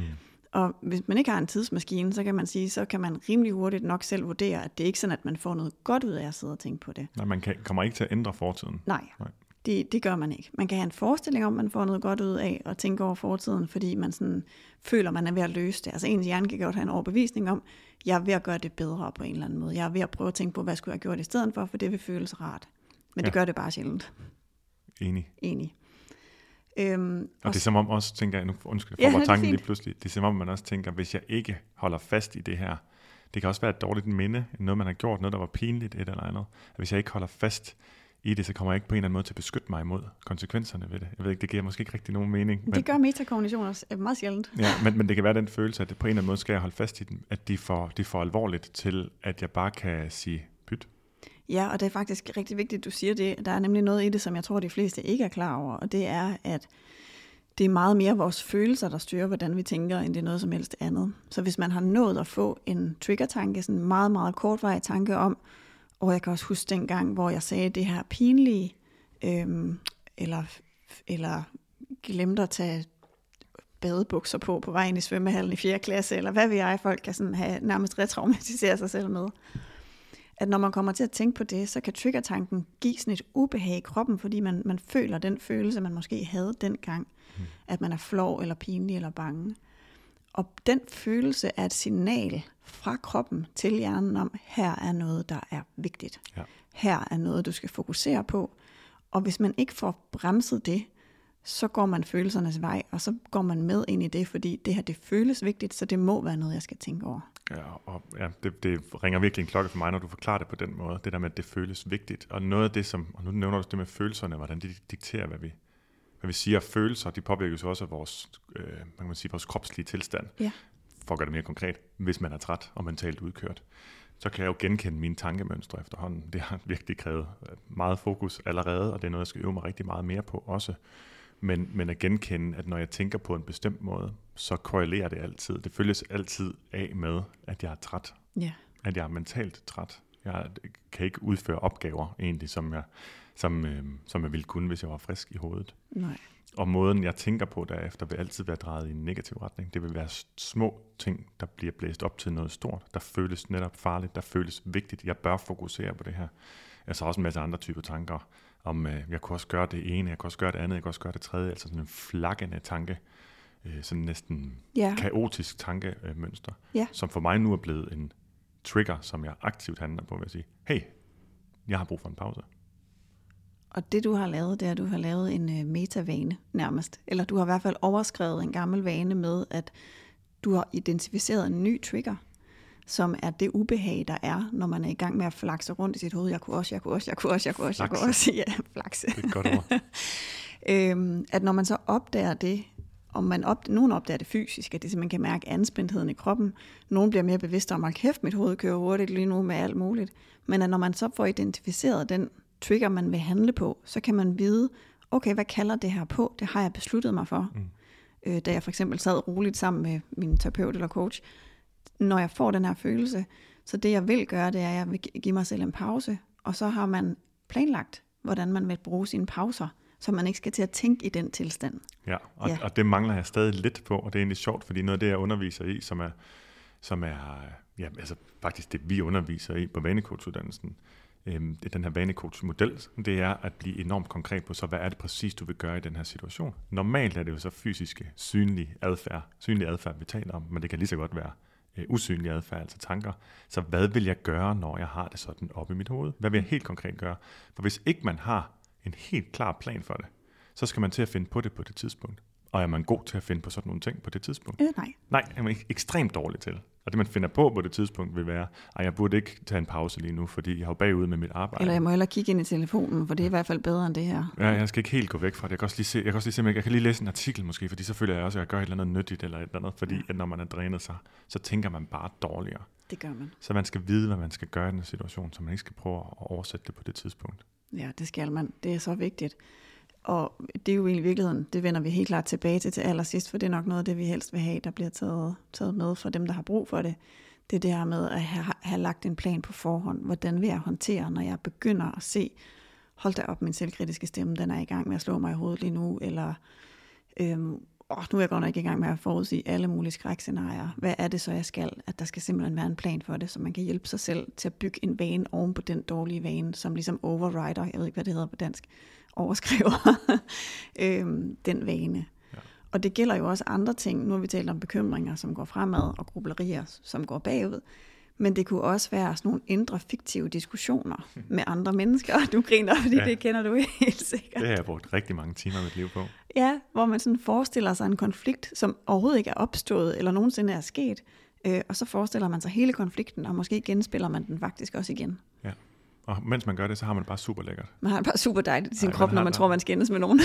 Og hvis man ikke har en tidsmaskine, så kan man sige, så kan man rimelig hurtigt nok selv vurdere, at det er ikke sådan, at man får noget godt ud af at sidde og tænke på det. Nej, man kan, kommer ikke til at ændre fortiden. Nej, Nej. det, det gør man ikke. Man kan have en forestilling om, at man får noget godt ud af at tænke over fortiden, fordi man sådan føler, man er ved at løse det. Altså ens hjerne kan godt have en overbevisning om, jeg er ved at gøre det bedre på en eller anden måde. Jeg er ved at prøve at tænke på, hvad skulle jeg have gjort i stedet for, for det vil føles rart. Men det Ja. gør det bare sjældent, Enig. egentlig. Øhm, Og det er som om også, tænker jeg, nu undskyld, Ja, jeg det får er tanken lige pludselig, det er som om man også tænker, hvis jeg ikke holder fast i det her, det kan også være et dårligt minde, noget man har gjort, noget der var pinligt, et eller andet. At hvis jeg ikke holder fast i det, så kommer jeg ikke på en eller anden måde til at beskytte mig imod konsekvenserne ved det. Jeg ved ikke, det giver måske ikke rigtig nogen mening. Men, det gør metakognition også øh, meget sjældent. ja, men, men det kan være den følelse, at det på en eller anden måde skal jeg holde fast i den, at de får, de får alvorligt til, at jeg bare kan sige. Ja, og det er faktisk rigtig vigtigt, at du siger det. Der er nemlig noget i det, som jeg tror, de fleste ikke er klar over, og det er, at det er meget mere vores følelser, der styrer, hvordan vi tænker, end det er noget som helst andet. Så hvis man har nået at få en trigger-tanke, sådan en meget, meget kortvarig tanke om, og jeg kan også huske den gang, hvor jeg sagde det her pinlige, øhm, eller, eller glemte at tage badebukser på på vejen i svømmehallen i 4. klasse, eller hvad ved jeg, folk kan sådan have nærmest retraumatisere sig selv med. At når man kommer til at tænke på det, så kan triggertanken give sådan et ubehag i kroppen, fordi man, man føler den følelse, man måske havde dengang, mm. at man er flov eller pinlig eller bange. Og den følelse er et signal fra kroppen til hjernen om, her er noget, der er vigtigt. Ja. Her er noget, du skal fokusere på. Og hvis man ikke får bremset det, så går man følelsernes vej, og så går man med ind i det, fordi det her, det føles vigtigt, så det må være noget, jeg skal tænke over. Ja, og ja, det, det ringer virkelig en klokke for mig, når du forklarer det på den måde, det der med, at det føles vigtigt. Og noget af det, som, og nu nævner du det med følelserne, hvordan de dikterer, hvad vi, hvad vi siger, følelser, de påvirker jo også af vores, øh, man kan man sige, vores kropslige tilstand. Ja. For at gøre det mere konkret, hvis man er træt og mentalt udkørt, så kan jeg jo genkende mine tankemønstre efterhånden. Det har virkelig krævet meget fokus allerede, og det er noget, jeg skal øve mig rigtig meget mere på også. Men, men at genkende, at når jeg tænker på en bestemt måde, så korrelerer det altid. Det følges altid af med, at jeg er træt. Ja. At jeg er mentalt træt. Jeg kan ikke udføre opgaver egentlig, som jeg, som, øh, som jeg ville kunne, hvis jeg var frisk i hovedet. Nej. Og måden, jeg tænker på derefter, vil altid være drejet i en negativ retning. Det vil være små ting, der bliver blæst op til noget stort, der føles netop farligt, der føles vigtigt. Jeg bør fokusere på det her. Altså også en masse andre typer tanker om øh, jeg kunne også gøre det ene, jeg kunne også gøre det andet, jeg kunne også gøre det tredje, altså sådan en flakkende tanke, øh, sådan næsten ja. kaotisk tankemønster, ja. som for mig nu er blevet en trigger, som jeg aktivt handler på, ved at sige, hey, jeg har brug for en pause. Og det du har lavet, det er, at du har lavet en øh, metavane nærmest. Eller du har i hvert fald overskrevet en gammel vane med, at du har identificeret en ny trigger som er det ubehag, der er, når man er i gang med at flakse rundt i sit hoved. Jeg kunne også, jeg kunne også, jeg kunne også, jeg kunne også, jeg kunne også. Ja, flakse. Det er godt ord. øhm, at når man så opdager det, og man op, nogen opdager det fysisk, at det simpelthen kan mærke anspændtheden i kroppen. Nogen bliver mere bevidste om, at kæft, mit hoved kører hurtigt lige nu med alt muligt. Men at når man så får identificeret den trigger, man vil handle på, så kan man vide, okay, hvad kalder det her på? Det har jeg besluttet mig for. Mm. Øh, da jeg for eksempel sad roligt sammen med min terapeut eller coach, når jeg får den her følelse. Så det jeg vil gøre, det er, at jeg vil give mig selv en pause, og så har man planlagt, hvordan man vil bruge sine pauser, så man ikke skal til at tænke i den tilstand. Ja, og, ja. og det mangler jeg stadig lidt på, og det er egentlig sjovt, fordi noget af det, jeg underviser i, som er, som er ja, altså faktisk det, vi underviser i på vanecoachuddannelsen, det er den her vanecoach-model, det er at blive enormt konkret på, så hvad er det præcis, du vil gøre i den her situation. Normalt er det jo så fysiske, synlige adfærd, synlige adfærd, vi taler om, men det kan lige så godt være øh, usynlig adfærd, altså tanker. Så hvad vil jeg gøre, når jeg har det sådan oppe i mit hoved? Hvad vil jeg helt konkret gøre? For hvis ikke man har en helt klar plan for det, så skal man til at finde på det på det tidspunkt. Og er man god til at finde på sådan nogle ting på det tidspunkt? Øh, nej. Nej, er man ekstremt dårlig til. Og det, man finder på på det tidspunkt, vil være, at jeg burde ikke tage en pause lige nu, fordi jeg har bagud med mit arbejde. Eller jeg må hellere kigge ind i telefonen, for det er i hvert fald bedre end det her. Ja, jeg skal ikke helt gå væk fra det. Jeg kan også lige se, jeg kan også lige se, jeg kan lige læse en artikel måske, fordi så føler jeg også, at jeg gør et eller andet nyttigt eller et eller andet, fordi at når man er drænet sig, så tænker man bare dårligere. Det gør man. Så man skal vide, hvad man skal gøre i den situation, så man ikke skal prøve at oversætte det på det tidspunkt. Ja, det skal man. Det er så vigtigt. Og det er jo i virkeligheden, det vender vi helt klart tilbage til til allersidst, for det er nok noget af det, vi helst vil have, der bliver taget, taget med for dem, der har brug for det. Det er det her med at have, have lagt en plan på forhånd. Hvordan vil jeg håndtere, når jeg begynder at se, hold da op, min selvkritiske stemme, den er i gang med at slå mig i hovedet lige nu, eller øhm, åh, nu er jeg godt nok i gang med at forudsige alle mulige skrækscenarier. Hvad er det så, jeg skal? At der skal simpelthen være en plan for det, så man kan hjælpe sig selv til at bygge en vane oven på den dårlige vane, som ligesom overrider, jeg ved ikke, hvad det hedder på dansk, overskriver øhm, den vane. Ja. Og det gælder jo også andre ting. Nu har vi talt om bekymringer, som går fremad, og grublerier, som går bagud. Men det kunne også være sådan nogle indre fiktive diskussioner med andre mennesker. Du griner, fordi ja. det kender du helt sikkert. Det har jeg brugt rigtig mange timer af mit liv på. Ja, hvor man sådan forestiller sig en konflikt, som overhovedet ikke er opstået eller nogensinde er sket. Øh, og så forestiller man sig hele konflikten, og måske genspiller man den faktisk også igen. Ja. Og mens man gør det, så har man det bare super lækkert. Man har det bare super dejligt i sin Ej, krop, når man tror, man skændes med nogen.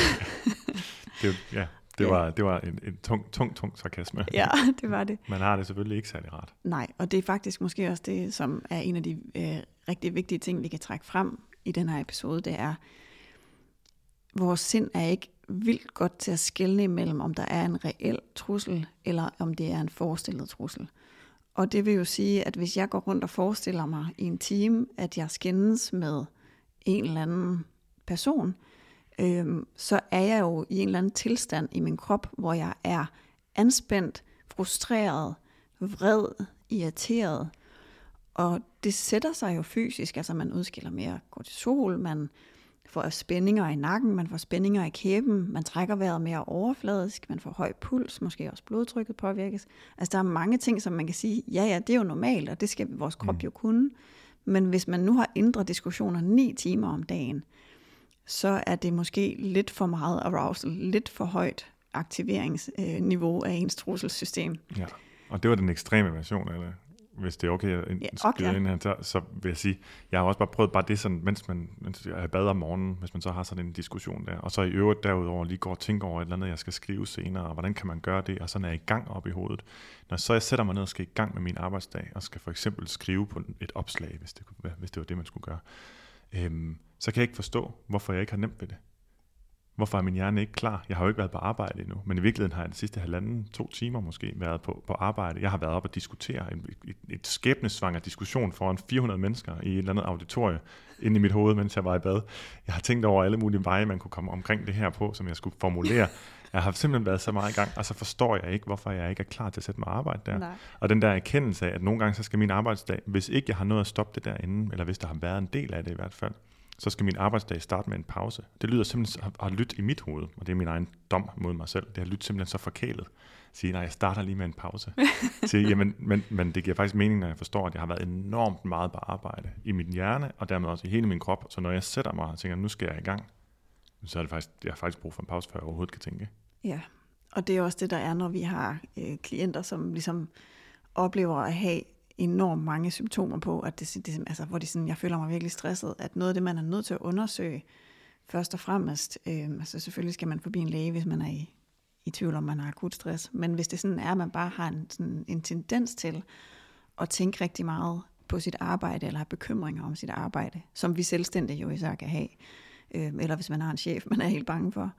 det, ja, det var, det var en, en tung, tung, tung sarkasme. Ja, det var det. Man har det selvfølgelig ikke særlig rart. Nej, og det er faktisk måske også det, som er en af de øh, rigtig vigtige ting, vi kan trække frem i den her episode, det er, vores sind er ikke vildt godt til at skelne imellem, om der er en reel trussel, eller om det er en forestillet trussel. Og det vil jo sige, at hvis jeg går rundt og forestiller mig i en time, at jeg skændes med en eller anden person, øhm, så er jeg jo i en eller anden tilstand i min krop, hvor jeg er anspændt, frustreret, vred, irriteret. Og det sætter sig jo fysisk, altså man udskiller mere kortisol, man får spændinger i nakken, man får spændinger i kæben, man trækker vejret mere overfladisk, man får høj puls, måske også blodtrykket påvirkes. Altså der er mange ting, som man kan sige, ja ja, det er jo normalt, og det skal vores krop mm. jo kunne. Men hvis man nu har indre diskussioner ni timer om dagen, så er det måske lidt for meget arousal, lidt for højt aktiveringsniveau af ens trusselsystem. Ja, og det var den ekstreme version af det hvis det er okay at ja, okay. ind her, så, så vil jeg sige, jeg har også bare prøvet bare det sådan, mens man mens jeg er bad om morgenen, hvis man så har sådan en diskussion der, og så i øvrigt derudover lige går og tænker over et eller andet, jeg skal skrive senere, og hvordan kan man gøre det, og sådan er jeg i gang op i hovedet. Når så jeg sætter mig ned og skal i gang med min arbejdsdag, og skal for eksempel skrive på et opslag, hvis det, hvis det var det, man skulle gøre, øhm, så kan jeg ikke forstå, hvorfor jeg ikke har nemt ved det. Hvorfor er min hjerne ikke klar? Jeg har jo ikke været på arbejde endnu, men i virkeligheden har jeg de sidste halvanden, to timer måske været på, på arbejde. Jeg har været op og diskutere en, et, et skæbnesvanger diskussion foran 400 mennesker i et eller andet auditorie inde i mit hoved, mens jeg var i bad. Jeg har tænkt over alle mulige veje, man kunne komme omkring det her på, som jeg skulle formulere. Jeg har simpelthen været så meget i gang, og så forstår jeg ikke, hvorfor jeg ikke er klar til at sætte mig arbejde der. Nej. Og den der erkendelse af, at nogle gange så skal min arbejdsdag, hvis ikke jeg har noget at stoppe det derinde, eller hvis der har været en del af det i hvert fald, så skal min arbejdsdag starte med en pause. Det lyder simpelthen har, har lyttet i mit hoved, og det er min egen dom mod mig selv. Det har lyttet simpelthen så forkælet. Sige, nej, jeg starter lige med en pause. Sige, jamen, men, men det giver faktisk mening, når jeg forstår, at jeg har været enormt meget på arbejde i min hjerne, og dermed også i hele min krop. Så når jeg sætter mig og tænker, nu skal jeg i gang, så er det faktisk, jeg har faktisk brug for en pause, før jeg overhovedet kan tænke. Ja, og det er også det, der er, når vi har øh, klienter, som ligesom oplever at have enormt mange symptomer på, at det, det, altså, hvor det sådan, jeg føler mig virkelig stresset, at noget af det, man er nødt til at undersøge, først og fremmest, øh, altså selvfølgelig skal man forbi en læge, hvis man er i, i tvivl om, man har akut stress, men hvis det sådan er, at man bare har en, sådan en tendens til at tænke rigtig meget på sit arbejde, eller har bekymringer om sit arbejde, som vi selvstændige jo især kan have, øh, eller hvis man har en chef, man er helt bange for,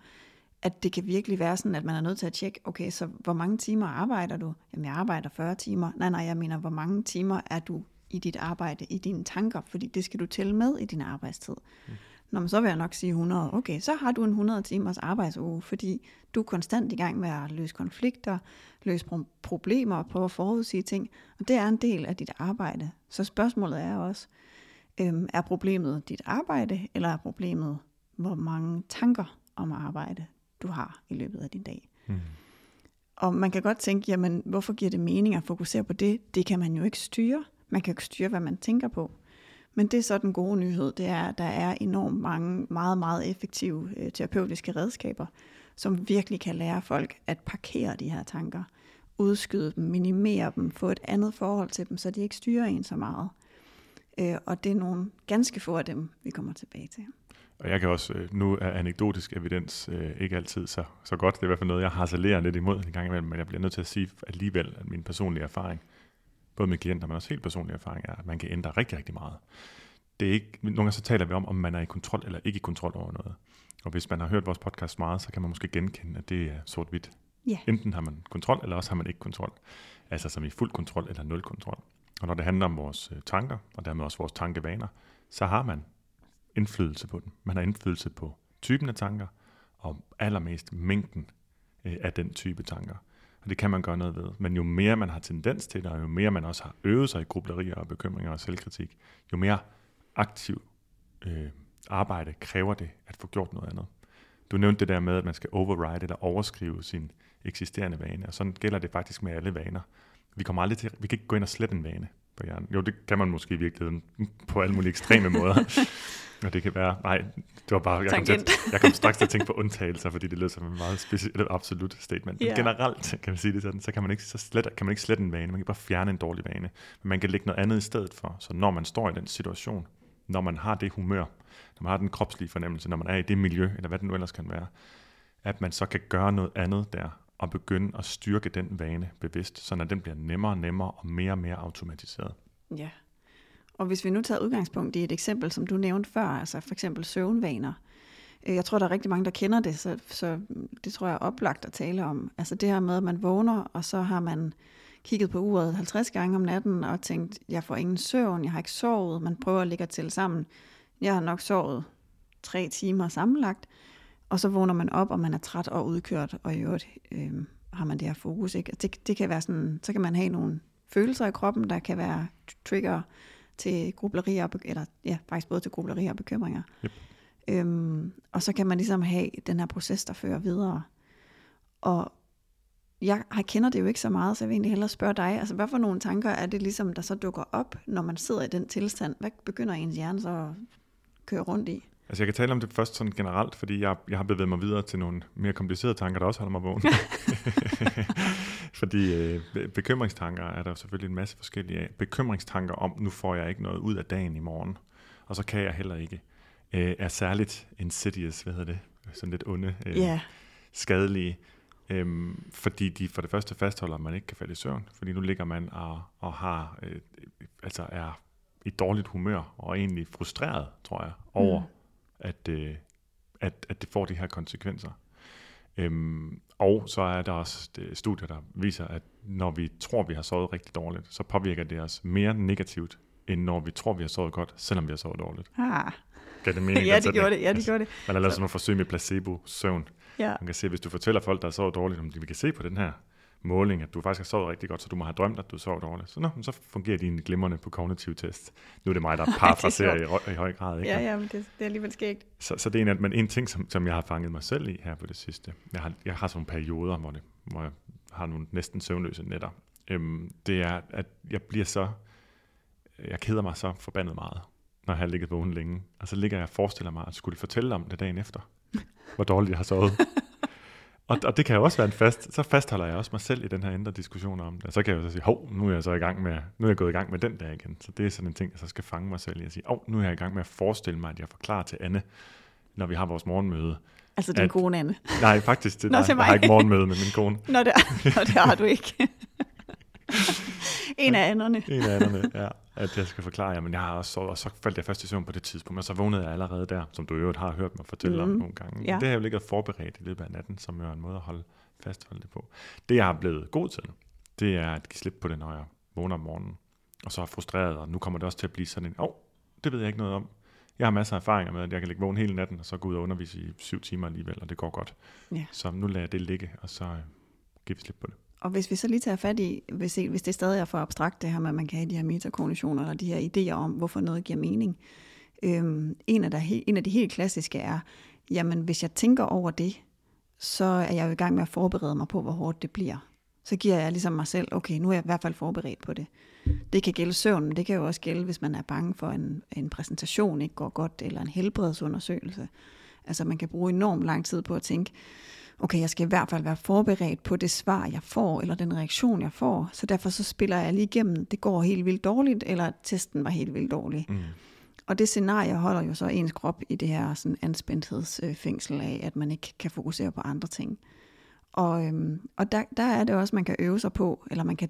at det kan virkelig være sådan, at man er nødt til at tjekke, okay, så hvor mange timer arbejder du? Jamen, jeg arbejder 40 timer. Nej, nej, jeg mener, hvor mange timer er du i dit arbejde, i dine tanker, fordi det skal du tælle med i din arbejdstid. Mm. Når man så vil jeg nok sige 100. Okay, så har du en 100 timers arbejdsuge, fordi du er konstant i gang med at løse konflikter, løse problemer og prøve at forudsige ting. Og det er en del af dit arbejde. Så spørgsmålet er også, øhm, er problemet dit arbejde, eller er problemet, hvor mange tanker om arbejde du har i løbet af din dag. Mm. Og man kan godt tænke, jamen hvorfor giver det mening at fokusere på det? Det kan man jo ikke styre. Man kan jo ikke styre, hvad man tænker på. Men det er så den gode nyhed, det er, at der er enormt mange meget, meget effektive øh, terapeutiske redskaber, som virkelig kan lære folk at parkere de her tanker, udskyde dem, minimere dem, få et andet forhold til dem, så de ikke styrer en så meget. Øh, og det er nogle ganske få af dem, vi kommer tilbage til. Og jeg kan også, øh, nu er anekdotisk evidens øh, ikke altid så, så godt. Det er i hvert fald noget, jeg harcelerer lidt imod en gang imellem, men jeg bliver nødt til at sige alligevel, at min personlige erfaring, både med klienter, men også helt personlige erfaring, er, at man kan ændre rigtig, rigtig meget. Det er ikke, nogle gange så taler vi om, om man er i kontrol eller ikke i kontrol over noget. Og hvis man har hørt vores podcast meget, så kan man måske genkende, at det er sort-hvidt. Yeah. Enten har man kontrol, eller også har man ikke kontrol. Altså som i fuld kontrol eller nul kontrol. Og når det handler om vores øh, tanker, og dermed også vores tankevaner, så har man indflydelse på den. Man har indflydelse på typen af tanker, og allermest mængden øh, af den type tanker. Og det kan man gøre noget ved. Men jo mere man har tendens til det, og jo mere man også har øvet sig i grublerier og bekymringer og selvkritik, jo mere aktiv øh, arbejde kræver det at få gjort noget andet. Du nævnte det der med, at man skal override eller overskrive sin eksisterende vane, og sådan gælder det faktisk med alle vaner. Vi kommer aldrig til, vi kan ikke gå ind og slette en vane på hjernen. Jo, det kan man måske i virkeligheden på alle mulige ekstreme måder. Og det kan være, nej, det var bare, jeg kom, til, jeg kom straks til at tænke på undtagelser, fordi det lød som en meget specielt, absolut statement. Men yeah. generelt, kan man sige det sådan, så kan man ikke, så slet, kan man ikke slette en vane, man kan bare fjerne en dårlig vane. Men man kan lægge noget andet i stedet for. Så når man står i den situation, når man har det humør, når man har den kropslige fornemmelse, når man er i det miljø, eller hvad det nu ellers kan være, at man så kan gøre noget andet der, og begynde at styrke den vane bevidst, så den bliver nemmere og nemmere og mere og mere automatiseret. Ja, og hvis vi nu tager udgangspunkt i et eksempel, som du nævnte før, altså for eksempel søvnvaner, øh, Jeg tror, der er rigtig mange, der kender det, så, så det tror jeg er oplagt at tale om. Altså det her med, at man vågner, og så har man kigget på uret 50 gange om natten og tænkt, jeg får ingen søvn, jeg har ikke sovet. Man prøver at ligge til sammen. Jeg har nok sovet tre timer sammenlagt, og så vågner man op, og man er træt og udkørt, og i øvrigt øh, har man det her fokus. Ikke? Det, det kan være sådan, så kan man have nogle følelser i kroppen, der kan være trigger til grublerier, eller ja, faktisk både til grublerier og bekymringer. Yep. Øhm, og så kan man ligesom have den her proces, der fører videre. Og jeg, kender det jo ikke så meget, så jeg vil egentlig hellere spørge dig, altså hvad for nogle tanker er det ligesom, der så dukker op, når man sidder i den tilstand? Hvad begynder ens hjerne så at køre rundt i? Altså jeg kan tale om det først sådan generelt, fordi jeg, jeg har bevæget mig videre til nogle mere komplicerede tanker, der også holder mig vågen. fordi øh, be- bekymringstanker er der selvfølgelig en masse forskellige af. Bekymringstanker om, nu får jeg ikke noget ud af dagen i morgen, og så kan jeg heller ikke, øh, er særligt insidious, hvad hedder det, sådan lidt onde, øh, Ja, skadelige, øhm, fordi de for det første fastholder, at man ikke kan falde i søvn, fordi nu ligger man og, og har, øh, altså er i dårligt humør, og egentlig frustreret, tror jeg, over, mm. At, øh, at, at det får de her konsekvenser. Øhm, og så er der også det, studier, der viser, at når vi tror, vi har sovet rigtig dårligt, så påvirker det os mere negativt, end når vi tror, vi har sovet godt, selvom vi har sovet dårligt. ah. Gør det mening? ja det gjorde det, ja det gjorde det. Man har lavet sådan nogle forsøg med placebo-søvn, Ja. man kan se, hvis du fortæller folk, der har sovet dårligt, om de vi kan se på den her måling, at du faktisk har sovet rigtig godt, så du må have drømt, at du sov dårligt. Så, nå, så fungerer dine glimrende på kognitiv test. Nu er det mig, der parafraserer i, rø- i høj grad. Ikke? Ja, ja, men det, det er alligevel skægt. Så, så det er en, af- men en ting, som, som jeg har fanget mig selv i her på det sidste, jeg har, jeg har sådan nogle perioder, hvor, det, hvor jeg har nogle næsten søvnløse nætter, øhm, det er, at jeg bliver så, jeg keder mig så forbandet meget, når jeg har ligget vågen længe. Og så ligger jeg og forestiller mig, at skulle fortælle om det dagen efter, hvor dårligt jeg har sovet. og, og det kan jo også være en fast, så fastholder jeg også mig selv i den her indre diskussion om det. Og så kan jeg jo så sige, hov, nu er jeg så i gang med, nu er jeg gået i gang med den der igen. Så det er sådan en ting, jeg så skal fange mig selv i at sige, hov, nu er jeg i gang med at forestille mig, at jeg forklarer til Anne, når vi har vores morgenmøde. Altså den At- gode Anne. Nej, faktisk, det, Nå, nej, jeg har ikke morgenmøde med min kone. Nå, det, nå, det har du ikke. En af anderne. En af anderne, ja. At jeg skal forklare, jamen jeg har også sovet, og så faldt jeg først i søvn på det tidspunkt, og så vågnede jeg allerede der, som du øvrigt har hørt mig fortælle mm. om nogle gange. Ja. Det har jeg jo ligget forberedt i løbet af natten, som jo er en måde at holde fastholde det på. Det jeg har blevet god til, det er at give slip på det, når jeg vågner om morgenen, og så er frustreret, og nu kommer det også til at blive sådan en, åh, oh, det ved jeg ikke noget om. Jeg har masser af erfaringer med, at jeg kan ligge vågen hele natten, og så gå ud og undervise i syv timer alligevel, og det går godt. Ja. Så nu lader jeg det ligge, og så øh, giver vi slip på det. Og hvis vi så lige tager fat i, hvis, hvis det stadig er for abstrakt, det her med, at man kan have de her metakognitioner, eller de her idéer om, hvorfor noget giver mening. Øhm, en, af der, en af de helt klassiske er, jamen hvis jeg tænker over det, så er jeg jo i gang med at forberede mig på, hvor hårdt det bliver. Så giver jeg ligesom mig selv, okay, nu er jeg i hvert fald forberedt på det. Det kan gælde søvn, men det kan jo også gælde, hvis man er bange for, en, en præsentation ikke går godt, eller en helbredsundersøgelse. Altså man kan bruge enormt lang tid på at tænke, okay, jeg skal i hvert fald være forberedt på det svar, jeg får, eller den reaktion, jeg får. Så derfor så spiller jeg lige igennem, det går helt vildt dårligt, eller testen var helt vildt dårlig. Mm. Og det scenarie holder jo så ens krop i det her sådan anspændthedsfængsel af, at man ikke kan fokusere på andre ting. Og, øhm, og der, der er det også, man kan øve sig på, eller man kan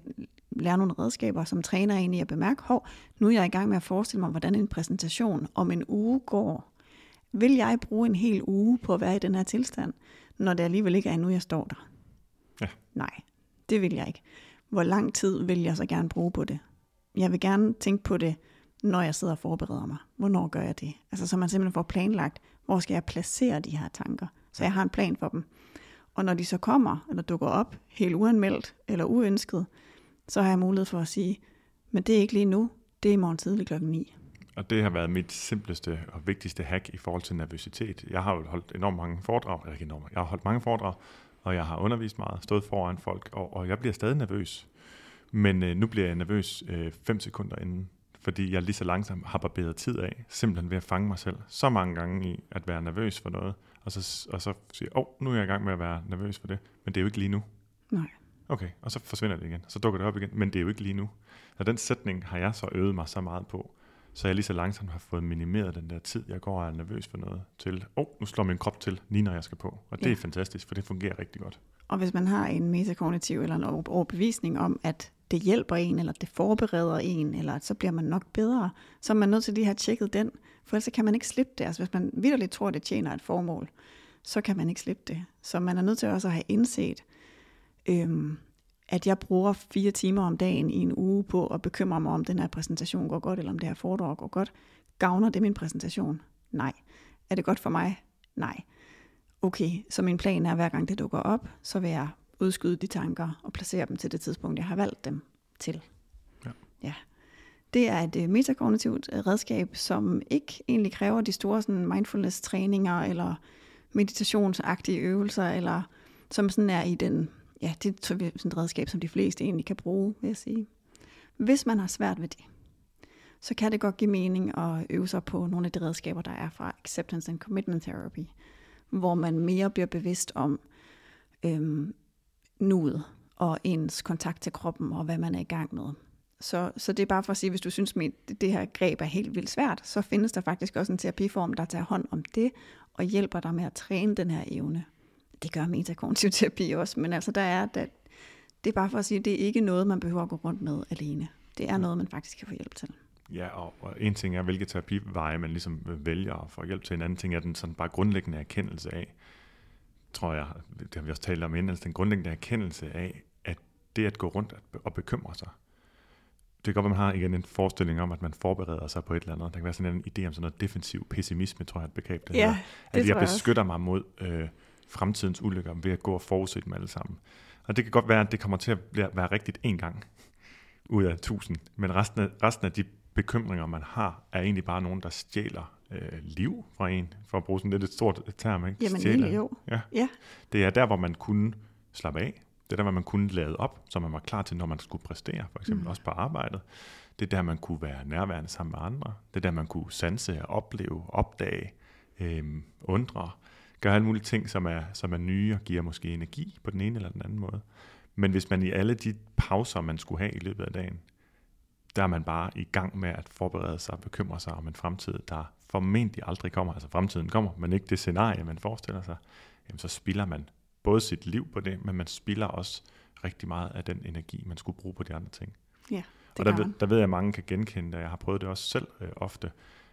lære nogle redskaber, som træner en i at bemærke, hov, nu er jeg i gang med at forestille mig, hvordan en præsentation om en uge går. Vil jeg bruge en hel uge på at være i den her tilstand, når det alligevel ikke er nu, jeg står der? Ja. Nej, det vil jeg ikke. Hvor lang tid vil jeg så gerne bruge på det? Jeg vil gerne tænke på det, når jeg sidder og forbereder mig. Hvornår gør jeg det? Altså så man simpelthen får planlagt, hvor skal jeg placere de her tanker? Så jeg har en plan for dem. Og når de så kommer, eller dukker op, helt uanmeldt eller uønsket, så har jeg mulighed for at sige, men det er ikke lige nu, det er i morgen tidlig klokken 9. Og det har været mit simpleste og vigtigste hack i forhold til nervøsitet. Jeg har jo holdt enormt mange foredrag, eller ikke enormt, jeg har holdt mange foredrag, og jeg har undervist meget, stået foran folk, og, og jeg bliver stadig nervøs. Men øh, nu bliver jeg nervøs øh, fem sekunder inden, fordi jeg lige så langsomt har barberet tid af, simpelthen ved at fange mig selv så mange gange i at være nervøs for noget, og så, og så sige, åh, oh, nu er jeg i gang med at være nervøs for det, men det er jo ikke lige nu. Nej. Okay, og så forsvinder det igen, så dukker det op igen, men det er jo ikke lige nu. Så den sætning har jeg så øvet mig så meget på, så jeg lige så langsomt har fået minimeret den der tid, jeg går og er nervøs for noget, til, åh, oh, nu slår min krop til, lige når jeg skal på. Og det Ja. er fantastisk, for det fungerer rigtig godt. Og hvis man har en metakognitiv eller en over- overbevisning om, at det hjælper en, eller det forbereder en, eller så bliver man nok bedre, så er man nødt til lige at have tjekket den, for ellers kan man ikke slippe det. Altså hvis man vidderligt tror, det tjener et formål, så kan man ikke slippe det. Så man er nødt til også at have indset, øhm, at jeg bruger fire timer om dagen i en uge på at bekymre mig om, den her præsentation går godt, eller om det her foredrag går godt. Gavner det min præsentation? Nej. Er det godt for mig? Nej. Okay, så min plan er, hver gang det dukker op, så vil jeg udskyde de tanker og placere dem til det tidspunkt, jeg har valgt dem til. Ja. ja. Det er et øh, metakognitivt øh, redskab, som ikke egentlig kræver de store sådan, mindfulness-træninger eller meditationsagtige øvelser, eller som sådan er i den, ja, det er sådan et redskab, som de fleste egentlig kan bruge, vil jeg sige. Hvis man har svært ved det, så kan det godt give mening at øve sig på nogle af de redskaber, der er fra Acceptance and Commitment Therapy, hvor man mere bliver bevidst om øhm, nuet og ens kontakt til kroppen og hvad man er i gang med. Så, så det er bare for at sige, hvis du synes, at det her greb er helt vildt svært, så findes der faktisk også en terapiform, der tager hånd om det og hjælper dig med at træne den her evne. Det gør metakognitiv terapi også, men altså der er, der, det er bare for at sige, at det er ikke noget, man behøver at gå rundt med alene. Det er noget, man faktisk kan få hjælp til. Ja, og, og en ting er, hvilke terapiveje man ligesom vælger at få hjælp til. En anden ting er den sådan bare grundlæggende erkendelse af, tror jeg, det har vi også talt om inden, altså den grundlæggende erkendelse af, at det at gå rundt og bekymre sig, det kan godt være, man har igen en forestilling om, at man forbereder sig på et eller andet. Der kan være sådan en idé om sådan noget defensiv pessimisme, tror jeg, et begreb det ja, hedder. At jeg beskytter jeg mig mod øh, fremtidens ulykker ved at gå og forudse dem alle sammen. Og det kan godt være, at det kommer til at være rigtigt en gang ud af tusind, men resten af, resten af de bekymringer, man har, er egentlig bare nogen, der stjæler øh, liv fra en, for at bruge sådan lidt et stort term. Ikke? Jamen stjæler. jo. Ja. ja. Det er der, hvor man kunne slappe af. Det er der, hvor man kunne lade op, så man var klar til, når man skulle præstere, for eksempel mm. også på arbejdet. Det er der, man kunne være nærværende sammen med andre. Det er der, man kunne sanse og opleve, opdage, øh, undre, gøre alle mulige ting, som er, som er nye og giver måske energi på den ene eller den anden måde. Men hvis man i alle de pauser, man skulle have i løbet af dagen, der er man bare i gang med at forberede sig og bekymre sig om en fremtid, der formentlig aldrig kommer. Altså fremtiden kommer, men ikke det scenarie, man forestiller sig. Jamen så spilder man både sit liv på det, men man spilder også rigtig meget af den energi, man skulle bruge på de andre ting. Ja, og der, der ved jeg, at mange kan genkende det, jeg har prøvet det også selv øh, ofte,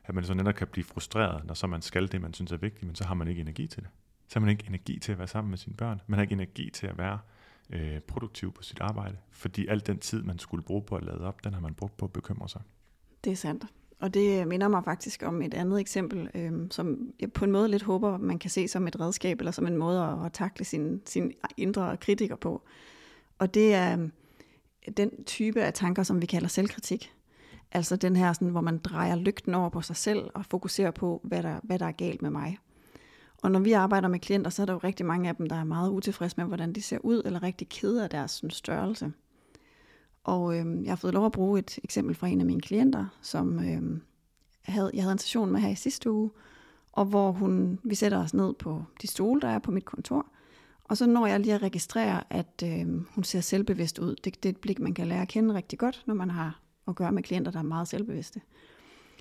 at man så netop kan blive frustreret, når så man skal det, man synes er vigtigt, men så har man ikke energi til det. Så har man ikke energi til at være sammen med sine børn. Man har ikke energi til at være øh, produktiv på sit arbejde, fordi al den tid, man skulle bruge på at lade op, den har man brugt på at bekymre sig. Det er sandt. Og det øh, minder mig faktisk om et andet eksempel, øh, som jeg på en måde lidt håber, man kan se som et redskab, eller som en måde at, at takle sin, sin indre kritiker på. Og det er øh, den type af tanker, som vi kalder selvkritik. Altså den her, sådan, hvor man drejer lygten over på sig selv og fokuserer på, hvad der, hvad der er galt med mig. Og når vi arbejder med klienter, så er der jo rigtig mange af dem, der er meget utilfredse med, hvordan de ser ud, eller rigtig kede af deres sådan, størrelse. Og øh, jeg har fået lov at bruge et eksempel fra en af mine klienter, som øh, havde, jeg havde en session med her i sidste uge, og hvor hun, vi sætter os ned på de stole, der er på mit kontor, og så når jeg lige at registrere, at øh, hun ser selvbevidst ud. Det, det er et blik, man kan lære at kende rigtig godt, når man har at gøre med klienter, der er meget selvbevidste.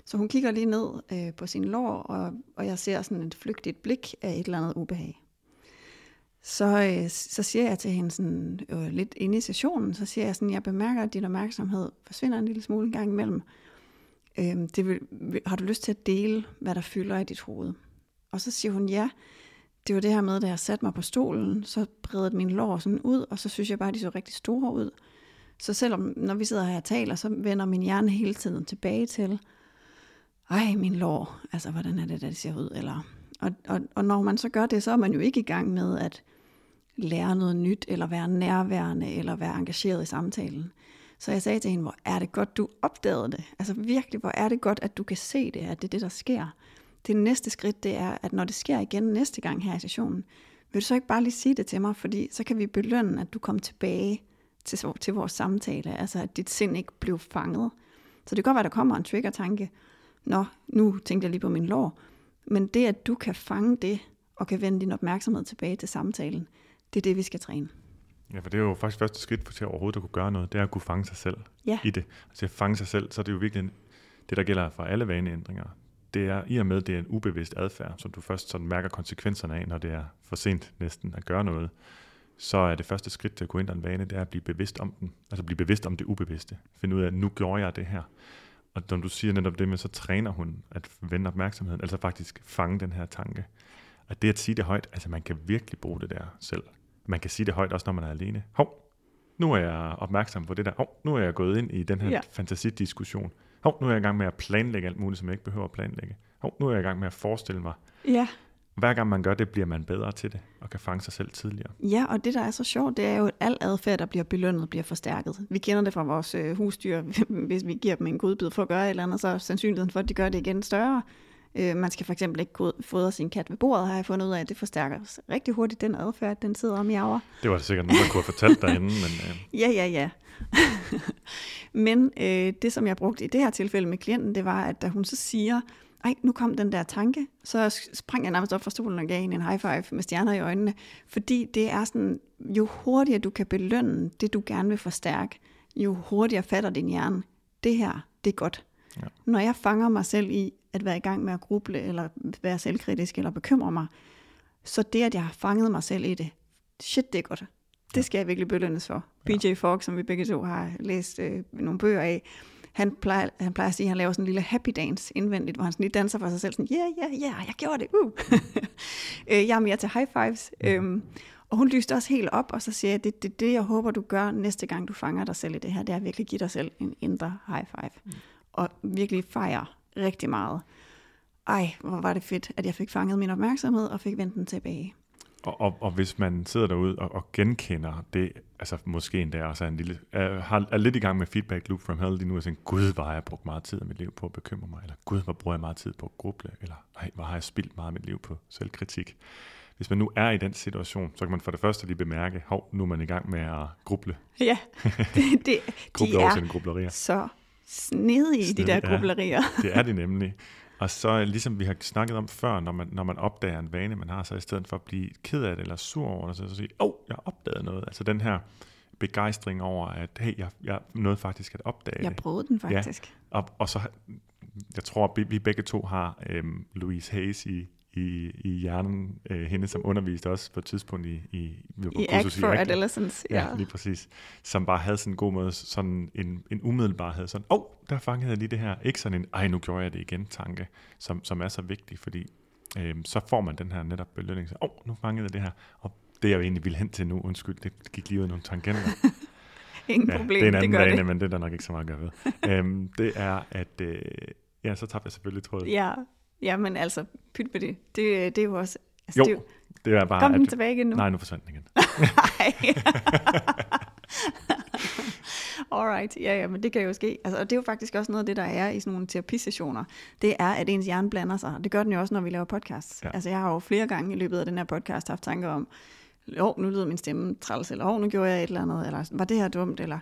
Så hun kigger lige ned øh, på sin lår, og, og jeg ser sådan et flygtigt blik af et eller andet ubehag. Så, øh, så siger jeg til hende sådan, øh, lidt inde i sessionen, så siger jeg sådan, jeg bemærker, at din opmærksomhed forsvinder en lille smule en gang imellem. Øh, det vil, har du lyst til at dele, hvad der fylder i dit hoved? Og så siger hun, ja, det var det her med, da jeg satte mig på stolen, så bredte min lår sådan ud, og så synes jeg bare, at de så rigtig store ud. Så selvom, når vi sidder her og taler, så vender min hjerne hele tiden tilbage til, ej, min lår, altså hvordan er det, der det ser ud? Eller, og, og, og når man så gør det, så er man jo ikke i gang med at lære noget nyt, eller være nærværende, eller være engageret i samtalen. Så jeg sagde til hende, hvor er det godt, du opdagede det. Altså virkelig, hvor er det godt, at du kan se det, at det er det, der sker. Det næste skridt, det er, at når det sker igen næste gang her i sessionen, vil du så ikke bare lige sige det til mig, fordi så kan vi belønne, at du kommer tilbage til, til vores samtale, altså at dit sind ikke blev fanget. Så det kan godt være, at der kommer en trigger-tanke, nå, nu tænkte jeg lige på min lår. Men det, at du kan fange det, og kan vende din opmærksomhed tilbage til samtalen, det er det, vi skal træne. Ja, for det er jo faktisk første skridt for til overhovedet at kunne gøre noget, det er at kunne fange sig selv ja. i det. Altså at fange sig selv, så er det jo virkelig det, der gælder for alle vaneændringer. Det er i og med, det er en ubevidst adfærd, som du først sådan mærker konsekvenserne af, når det er for sent næsten at gøre noget. Så er det første skridt til at gå ind i en vane, det er at blive bevidst om den. Altså blive bevidst om det ubevidste. Finde ud af, at nu gjorde jeg det her. Og når du siger netop det med, så træner hun at vende opmærksomheden, altså faktisk fange den her tanke. Og det at sige det højt, altså man kan virkelig bruge det der selv. Man kan sige det højt også, når man er alene. Hov, nu er jeg opmærksom på det der. Hov, nu er jeg gået ind i den her ja. fantasidiskussion. Hov, nu er jeg i gang med at planlægge alt muligt, som jeg ikke behøver at planlægge. Hov, nu er jeg i gang med at forestille mig. Ja. Hver gang man gør det, bliver man bedre til det, og kan fange sig selv tidligere. Ja, og det, der er så sjovt, det er jo, at al adfærd, der bliver belønnet, bliver forstærket. Vi kender det fra vores øh, husdyr. Hvis vi giver dem en godbid for at gøre et eller andet, så er sandsynligheden for, at de gør det igen større. Øh, man skal for eksempel ikke fodre sin kat ved bordet, har jeg fundet ud af, at det forstærker rigtig hurtigt den adfærd, den sidder om i miaver. Det var det sikkert nogen, der kunne have fortalt derinde. Men, øh. Ja, ja, ja. men øh, det, som jeg brugte i det her tilfælde med klienten, det var, at da hun så siger, ej, nu kom den der tanke, så sprang jeg nærmest op fra stolen og gav hende en high five med stjerner i øjnene, fordi det er sådan, jo hurtigere du kan belønne det, du gerne vil forstærke, jo hurtigere fatter din hjerne, det her, det er godt. Ja. Når jeg fanger mig selv i at være i gang med at gruble, eller være selvkritisk, eller bekymre mig, så det, at jeg har fanget mig selv i det, shit, det er godt. Det skal jeg virkelig belønnes for. Ja. BJ Fogg, som vi begge to har læst øh, nogle bøger af, han plejer, han plejer at sige, at han laver sådan en lille happy dance indvendigt, hvor han sådan lige danser for sig selv, sådan, ja, ja, ja, jeg gjorde det, uh. Øh, jeg er mere til high fives. Mm. Øhm, og hun lyste også helt op, og så siger jeg, det er det, det, jeg håber, du gør næste gang, du fanger dig selv i det her, det er at virkelig give dig selv en indre high five. Mm. Og virkelig fejre rigtig meget. Ej, hvor var det fedt, at jeg fik fanget min opmærksomhed og fik vendt den tilbage. Og, og, og hvis man sidder derude og, og genkender det, altså måske endda også er, en lille, er, har, er lidt i gang med feedback loop from hell lige nu, og tænker, gud, hvor har jeg brugt meget tid af mit liv på at bekymre mig, eller gud, hvor bruger jeg meget tid på at gruble, eller nej, hvor har jeg spildt meget af mit liv på selvkritik. Hvis man nu er i den situation, så kan man for det første lige bemærke, hov, nu er man i gang med at gruble. Ja, det, det, gruble de er så snedige, de der grublerier. Ja, det er det nemlig. Og så ligesom vi har snakket om før, når man, når man opdager en vane, man har, så i stedet for at blive ked af det eller sur over det, så, så sige, åh, oh, jeg opdagede noget. Altså den her begejstring over, at hey, jeg, jeg nåede faktisk at opdage Jeg prøvede den faktisk. Ja, og, og så, jeg tror, vi, vi begge to har øhm, Louise Hayes i, i, i hjernen, øh, hende som underviste også på et tidspunkt i, i, I Act for i Adolescence. Ja. ja, lige præcis. Som bare havde sådan en god måde, sådan en, en umiddelbarhed, sådan, åh, oh, der fangede jeg lige det her. Ikke sådan en, ej, nu gjorde jeg det igen tanke, som, som er så vigtig, fordi øh, så får man den her netop belønning. Åh, oh, nu fangede jeg det her. Og det jeg jo egentlig ville hen til nu, undskyld, det gik lige ud af nogle tangenter. Ingen ja, problem, det er en anden det. men det er der nok ikke så meget at gøre ved. øhm, det er, at øh, ja, så tabte jeg selvfølgelig tråden. Ja, Ja, men altså, pyt på det. Det, det er jo også... Altså, jo, det er, jo, det er bare... Kom den tilbage igen nu? Nej, nu forsvandt den igen. Nej. Alright, ja, ja, men det kan jo ske. Altså, og det er jo faktisk også noget af det, der er i sådan nogle terapisessioner. Det er, at ens hjerne blander sig. Det gør den jo også, når vi laver podcasts. Ja. Altså, jeg har jo flere gange i løbet af den her podcast haft tanker om, åh, nu lyder min stemme træls, eller åh, nu gjorde jeg et eller andet, eller var det her dumt, eller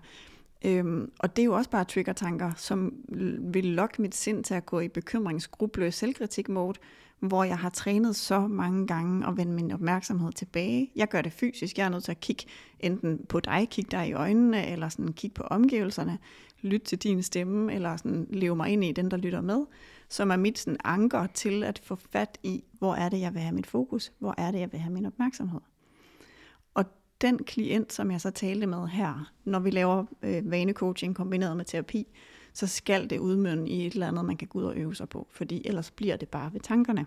Øhm, og det er jo også bare triggertanker, som vil lokke mit sind til at gå i bekymringsgrubløs selvkritik-mode, hvor jeg har trænet så mange gange at vende min opmærksomhed tilbage. Jeg gør det fysisk. Jeg er nødt til at kigge enten på dig, kigge dig i øjnene, eller sådan kigge på omgivelserne, lytte til din stemme, eller sådan leve mig ind i den, der lytter med, som er mit sådan anker til at få fat i, hvor er det, jeg vil have mit fokus, hvor er det, jeg vil have min opmærksomhed den klient, som jeg så talte med her, når vi laver øh, vanecoaching kombineret med terapi, så skal det udmønne i et eller andet, man kan gå ud og øve sig på, fordi ellers bliver det bare ved tankerne.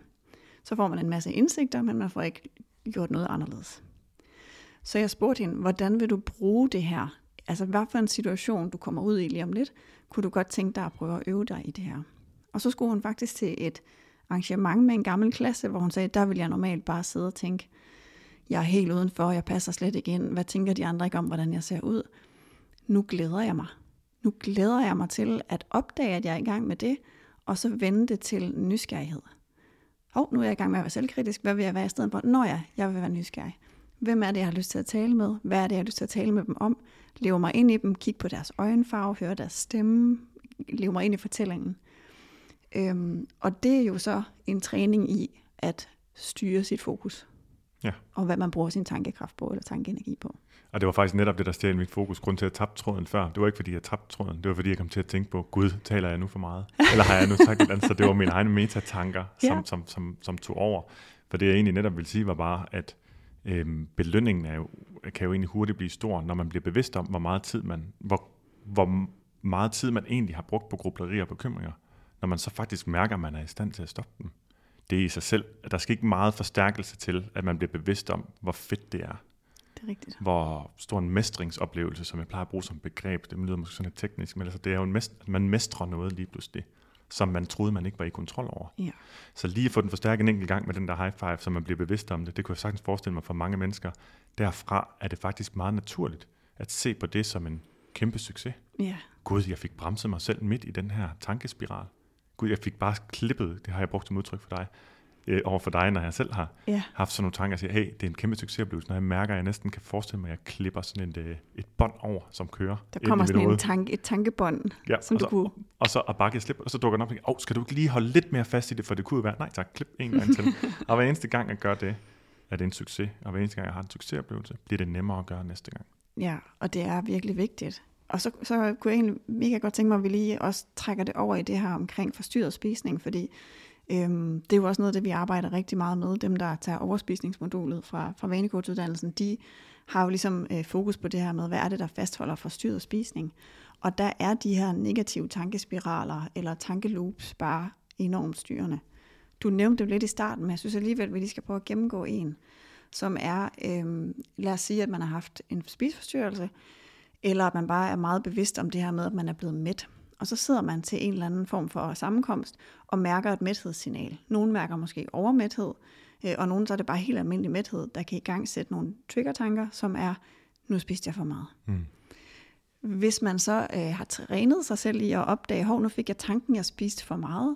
Så får man en masse indsigter, men man får ikke gjort noget anderledes. Så jeg spurgte hende, hvordan vil du bruge det her? Altså, hvad for en situation, du kommer ud i lige om lidt, kunne du godt tænke dig at prøve at øve dig i det her? Og så skulle hun faktisk til et arrangement med en gammel klasse, hvor hun sagde, der vil jeg normalt bare sidde og tænke, jeg er helt udenfor, jeg passer slet ikke ind, hvad tænker de andre ikke om, hvordan jeg ser ud? Nu glæder jeg mig. Nu glæder jeg mig til at opdage, at jeg er i gang med det, og så vende det til nysgerrighed. Hov, nu er jeg i gang med at være selvkritisk. Hvad vil jeg være i stedet for? Nå ja, jeg vil være nysgerrig. Hvem er det, jeg har lyst til at tale med? Hvad er det, jeg har lyst til at tale med dem om? Leve mig ind i dem, kigge på deres øjenfarve, høre deres stemme, lev mig ind i fortællingen. Øhm, og det er jo så en træning i at styre sit fokus. Ja. Og hvad man bruger sin tankekraft på, eller tankeenergi på. Og det var faktisk netop det, der stjal mit fokus. Grund til, at jeg tabte tråden før. Det var ikke, fordi jeg tabte tråden. Det var, fordi jeg kom til at tænke på, Gud, taler jeg nu for meget? Eller har jeg nu sagt et andet? Så det var mine egne metatanker, som, ja. som, som, som tog over. For det, jeg egentlig netop ville sige, var bare, at Øhm, belønningen er jo, kan jo egentlig hurtigt blive stor, når man bliver bevidst om, hvor meget tid man, hvor, hvor meget tid man egentlig har brugt på grublerier og bekymringer, når man så faktisk mærker, at man er i stand til at stoppe dem. Det i sig selv, at der skal ikke meget forstærkelse til, at man bliver bevidst om, hvor fedt det er. Det er rigtigt. Hvor stor en mestringsoplevelse, som jeg plejer at bruge som begreb, det lyder måske sådan lidt teknisk, men altså det er jo en mest, at man mestrer noget lige pludselig, som man troede, man ikke var i kontrol over. Ja. Så lige at få den forstærket en enkelt gang med den der high five, så man bliver bevidst om det, det kunne jeg sagtens forestille mig for mange mennesker. Derfra er det faktisk meget naturligt at se på det som en kæmpe succes. Ja. Gud, jeg fik bremset mig selv midt i den her tankespiral. Gud, jeg fik bare klippet, det har jeg brugt som udtryk for dig, øh, over for dig, når jeg selv har Ja. haft sådan nogle tanker, og siger, hey, det er en kæmpe succesoplevelse, når jeg mærker, at jeg næsten kan forestille mig, at jeg klipper sådan et, øh, et bånd over, som kører Der kommer sådan en tanke, et tankebånd, Ja, som og du så, kunne... og så at bakke slip, og så dukker den op og tænker, skal du ikke lige holde lidt mere fast i det, for det kunne jo være, nej tak, klip en gang til. og hver eneste gang, jeg gør det, er det en succes. Og hver eneste gang, jeg har en succesoplevelse, bliver det nemmere at gøre næste gang. Ja, og det er virkelig vigtigt. Og så, så kunne jeg egentlig mega godt tænke mig, at vi lige også trækker det over i det her omkring forstyrret spisning, fordi øhm, det er jo også noget af det, vi arbejder rigtig meget med. Dem, der tager overspisningsmodulet fra, fra vanekortuddannelsen, de har jo ligesom øh, fokus på det her med, hvad er det, der fastholder forstyrret spisning. Og der er de her negative tankespiraler eller tankeloops bare enormt styrende. Du nævnte det lidt i starten, men jeg synes alligevel, at vi lige skal prøve at gennemgå en, som er, øhm, lad os sige, at man har haft en spiseforstyrrelse, eller at man bare er meget bevidst om det her med, at man er blevet mæt. Og så sidder man til en eller anden form for sammenkomst og mærker et mæthedssignal. Nogle mærker måske overmæthed, øh, og nogle så er det bare helt almindelig mæthed, der kan i gang sætte nogle triggertanker, som er, nu spiste jeg for meget. Mm. Hvis man så øh, har trænet sig selv i at opdage, hov, nu fik jeg tanken, jeg spiste for meget,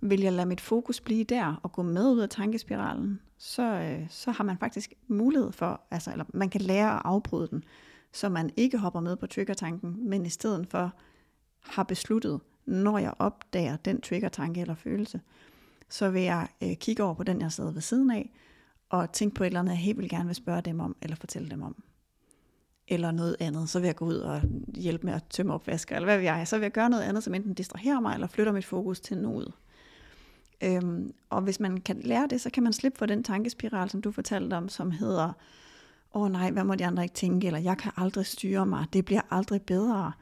vil jeg lade mit fokus blive der og gå med ud af tankespiralen, så, øh, så har man faktisk mulighed for, altså, eller man kan lære at afbryde den, så man ikke hopper med på triggertanken, men i stedet for har besluttet, når jeg opdager den triggertanke eller følelse, så vil jeg øh, kigge over på den, jeg sidder ved siden af, og tænke på et eller andet, jeg helt vil gerne vil spørge dem om, eller fortælle dem om. Eller noget andet. Så vil jeg gå ud og hjælpe med at tømme opvasker, eller hvad vil jeg. Så vil jeg gøre noget andet, som enten distraherer mig, eller flytter mit fokus til noget. Øhm, og hvis man kan lære det, så kan man slippe for den tankespiral, som du fortalte om, som hedder, åh oh, nej, hvad må de andre ikke tænke, eller jeg kan aldrig styre mig, det bliver aldrig bedre.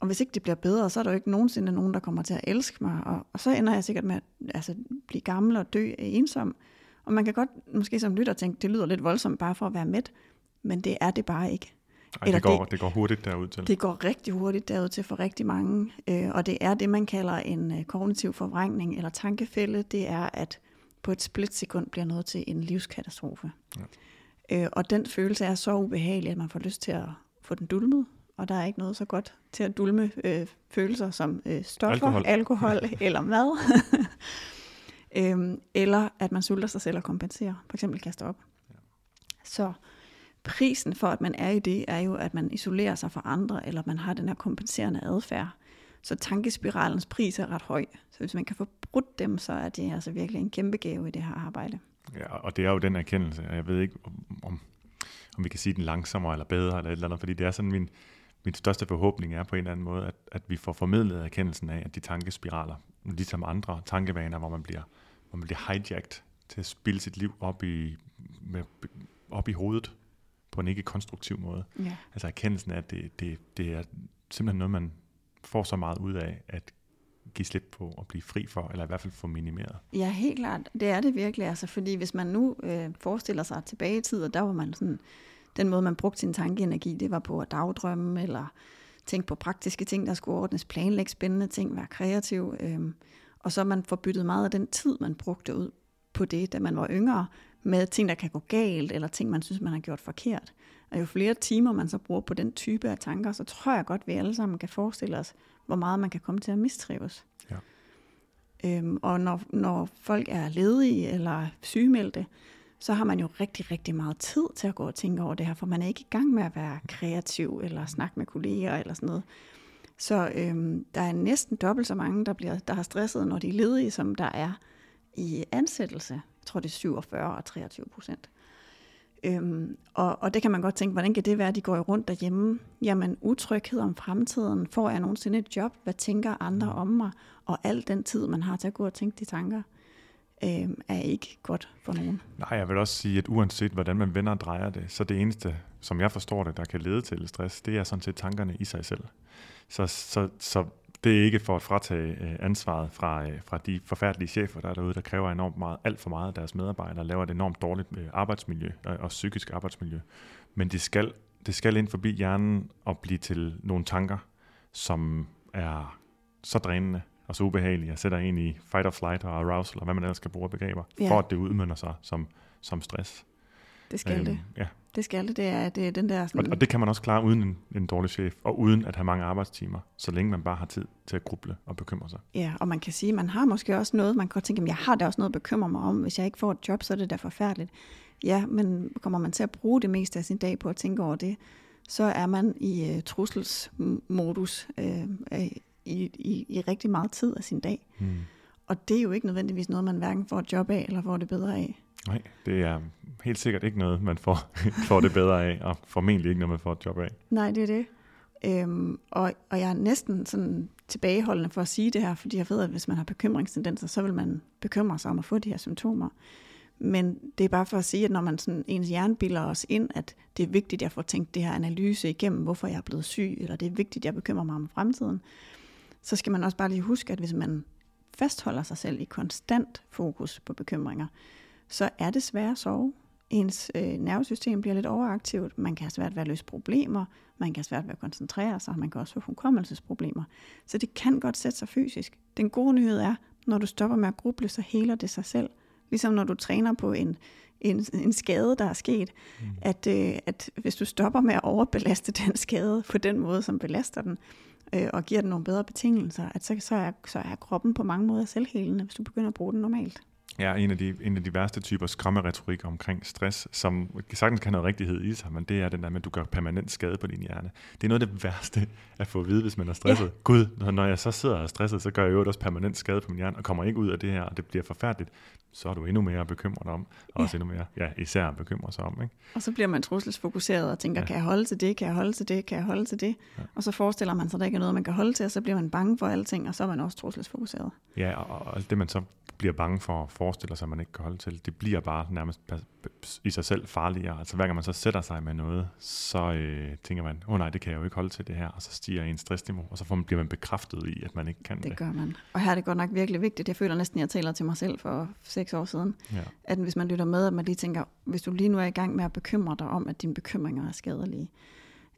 Og hvis ikke det bliver bedre, så er der jo ikke nogensinde nogen, der kommer til at elske mig, og, og så ender jeg sikkert med at altså, blive gammel og dø ensom. Og man kan godt måske som lytter tænke, det lyder lidt voldsomt bare for at være med, men det er det bare ikke. Ej, Eller det, går, det- det går hurtigt derud til. Det går rigtig hurtigt derud til for rigtig mange, øh, og det er det, man kalder en øh, kognitiv forvrængning eller tankefælde. Det er, at på et splitsekund bliver noget til en livskatastrofe. Ja. Øh, og den følelse er så ubehagelig, at man får lyst til at få den dulmet, og der er ikke noget så godt til at dulme øh, følelser som øh, stoffer, Alkohol. alkohol, eller mad. øhm, eller at man sulter sig selv og kompenserer, for eksempel kaster op. Ja. Så prisen for, at man er i det, er jo, at man isolerer sig fra andre, eller man har den her kompenserende adfærd. Så tankespiralens pris er ret høj. Så hvis man kan få brudt dem, så er det altså virkelig en kæmpe gave i det her arbejde. Ja, og det er jo den erkendelse, og jeg ved ikke, om, om, vi kan sige den langsommere eller bedre, eller et eller andet, fordi det er sådan min, min største forhåbning er på en eller anden måde, at, at vi får formidlet erkendelsen af, at de tankespiraler, ligesom andre tankevaner, hvor man bliver, hvor man bliver hijacked til at spille sit liv op i, med, op i hovedet på en ikke konstruktiv måde. Ja. Altså erkendelsen af, at det, det, det er simpelthen noget, man får så meget ud af, at give slip på og blive fri for, eller i hvert fald få minimeret. Ja, helt klart. Det er det virkelig. Altså, fordi hvis man nu øh, forestiller sig tilbage i tid, og der var man sådan, den måde, man brugte sin tankeenergi, det var på at dagdrømme, eller tænke på praktiske ting, der skulle ordnes, planlægge spændende ting, være kreativ. Øh, og så man forbyttet meget af den tid, man brugte ud på det, da man var yngre, med ting, der kan gå galt, eller ting, man synes, man har gjort forkert. Og jo flere timer, man så bruger på den type af tanker, så tror jeg godt, vi alle sammen kan forestille os, hvor meget man kan komme til at mistrives. Ja. Øhm, og når, når folk er ledige eller sygemeldte, så har man jo rigtig, rigtig meget tid til at gå og tænke over det her, for man er ikke i gang med at være kreativ eller snakke med kolleger eller sådan noget. Så øhm, der er næsten dobbelt så mange, der, bliver, der har stresset, når de er ledige, som der er i ansættelse. Jeg tror, det er 47 og 23 procent. Øhm, og, og det kan man godt tænke, hvordan kan det være, at de går rundt derhjemme? Jamen, utryghed om fremtiden. Får jeg nogensinde et job? Hvad tænker andre om mig? Og al den tid, man har til at gå og tænke de tanker. øh, er ikke godt for nogen. Nej, jeg vil også sige, at uanset hvordan man vender og drejer det, så det eneste, som jeg forstår det, der kan lede til stress, det er sådan set tankerne i sig selv. Så, så, så det er ikke for at fratage øh, ansvaret fra, øh, fra de forfærdelige chefer, der er derude, der kræver enormt meget, alt for meget af deres medarbejdere, laver et enormt dårligt øh, arbejdsmiljø og, psykisk arbejdsmiljø. Men det skal, det skal ind forbi hjernen og blive til nogle tanker, som er så drænende og så ubehagelige, og sætter en i fight or flight og arousal, og hvad man ellers skal bruge begreber, Ja. for at det udmønter sig som, som stress. Det skal Øhm, det. Ja. Det skal det. Det er, det er den der Og, sådan, og det kan man også klare uden en, en dårlig chef, og uden at have mange arbejdstimer, så længe man bare har tid til at gruble og bekymre sig. Ja, og man kan sige, at man har måske også noget, man kan godt tænke, at jeg har da også noget at bekymre mig om. Hvis jeg ikke får et job, så er det da forfærdeligt. Ja, men kommer man til at bruge det meste af sin dag på at tænke over det, så er man i uh, trusselsmodus uh, uh, i, i, i rigtig meget tid af sin dag. Hmm. Og det er jo ikke nødvendigvis noget, man hverken får et job af, eller får det bedre af. Nej, det er helt sikkert ikke noget, man får, får det bedre af, og formentlig ikke noget, man får et job af. Nej, det er det. Øhm, og, og jeg er næsten sådan tilbageholdende for at sige det her, fordi jeg ved, at hvis man har bekymringstendenser, så vil man bekymre sig om at få de her symptomer. Men det er bare for at sige, at når man sådan, ens hjerne bilder os ind, at det er vigtigt, at jeg får tænkt det her analyse igennem, hvorfor jeg er blevet syg, eller det er vigtigt, at jeg bekymrer mig om fremtiden, så skal man også bare lige huske, at hvis man fastholder sig selv i konstant fokus på bekymringer, så er det svært at sove. Ens øh, nervesystem bliver lidt overaktivt, man kan have svært ved at løse problemer, man kan have svært ved at koncentrere sig, man kan også få hukommelsesproblemer. Så det kan godt sætte sig fysisk. Den gode nyhed er, når du stopper med at gruble, så heler det sig selv. Ligesom når du træner på en, en, en skade, der er sket, mm. at, øh, at hvis du stopper med at overbelaste den skade på den måde, som belaster den, øh, og giver den nogle bedre betingelser, at så, så, er, så er kroppen på mange måder selvhelende, hvis du begynder at bruge den normalt. Ja, en af de, en af de værste typer skræmmeretorik omkring stress, som sagtens kan have noget rigtighed i sig, men det er den der med, at du gør permanent skade på din hjerne. Det er noget af det værste at få at vide, hvis man er stresset. Ja. Gud, når- jeg så sidder og er stresset, så gør jeg jo også permanent skade på min hjerne, og kommer ikke ud af det her, og det bliver forfærdeligt, så er du endnu mere bekymret om, og Ja. også endnu mere, ja, især bekymret sig om. Ikke? Og så bliver man trusselsfokuseret og tænker, Ja. kan jeg holde til det, kan jeg holde til det, kan jeg holde til det? Ja. Og så forestiller man sig, at der ikke er noget, man kan holde til, og så bliver man bange for alting, og så er man også trusselsfokuseret. Ja, og, og alt det, man så bliver bange for at forestille sig, at man ikke kan holde til, det bliver bare nærmest i sig selv farligere. Altså hver gang man så sætter sig med noget, så øh, tænker man, åh oh, nej, det kan jeg jo ikke holde til det her, og så stiger ens stressniveau, og så får man, bliver man bekræftet i, at man ikke kan det. Det gør man. Og her er det godt nok virkelig vigtigt. Jeg føler næsten, at jeg taler til mig selv for seks år siden. Ja. At hvis man lytter med, at man lige tænker, hvis du lige nu er i gang med at bekymre dig om, at dine bekymringer er skadelige,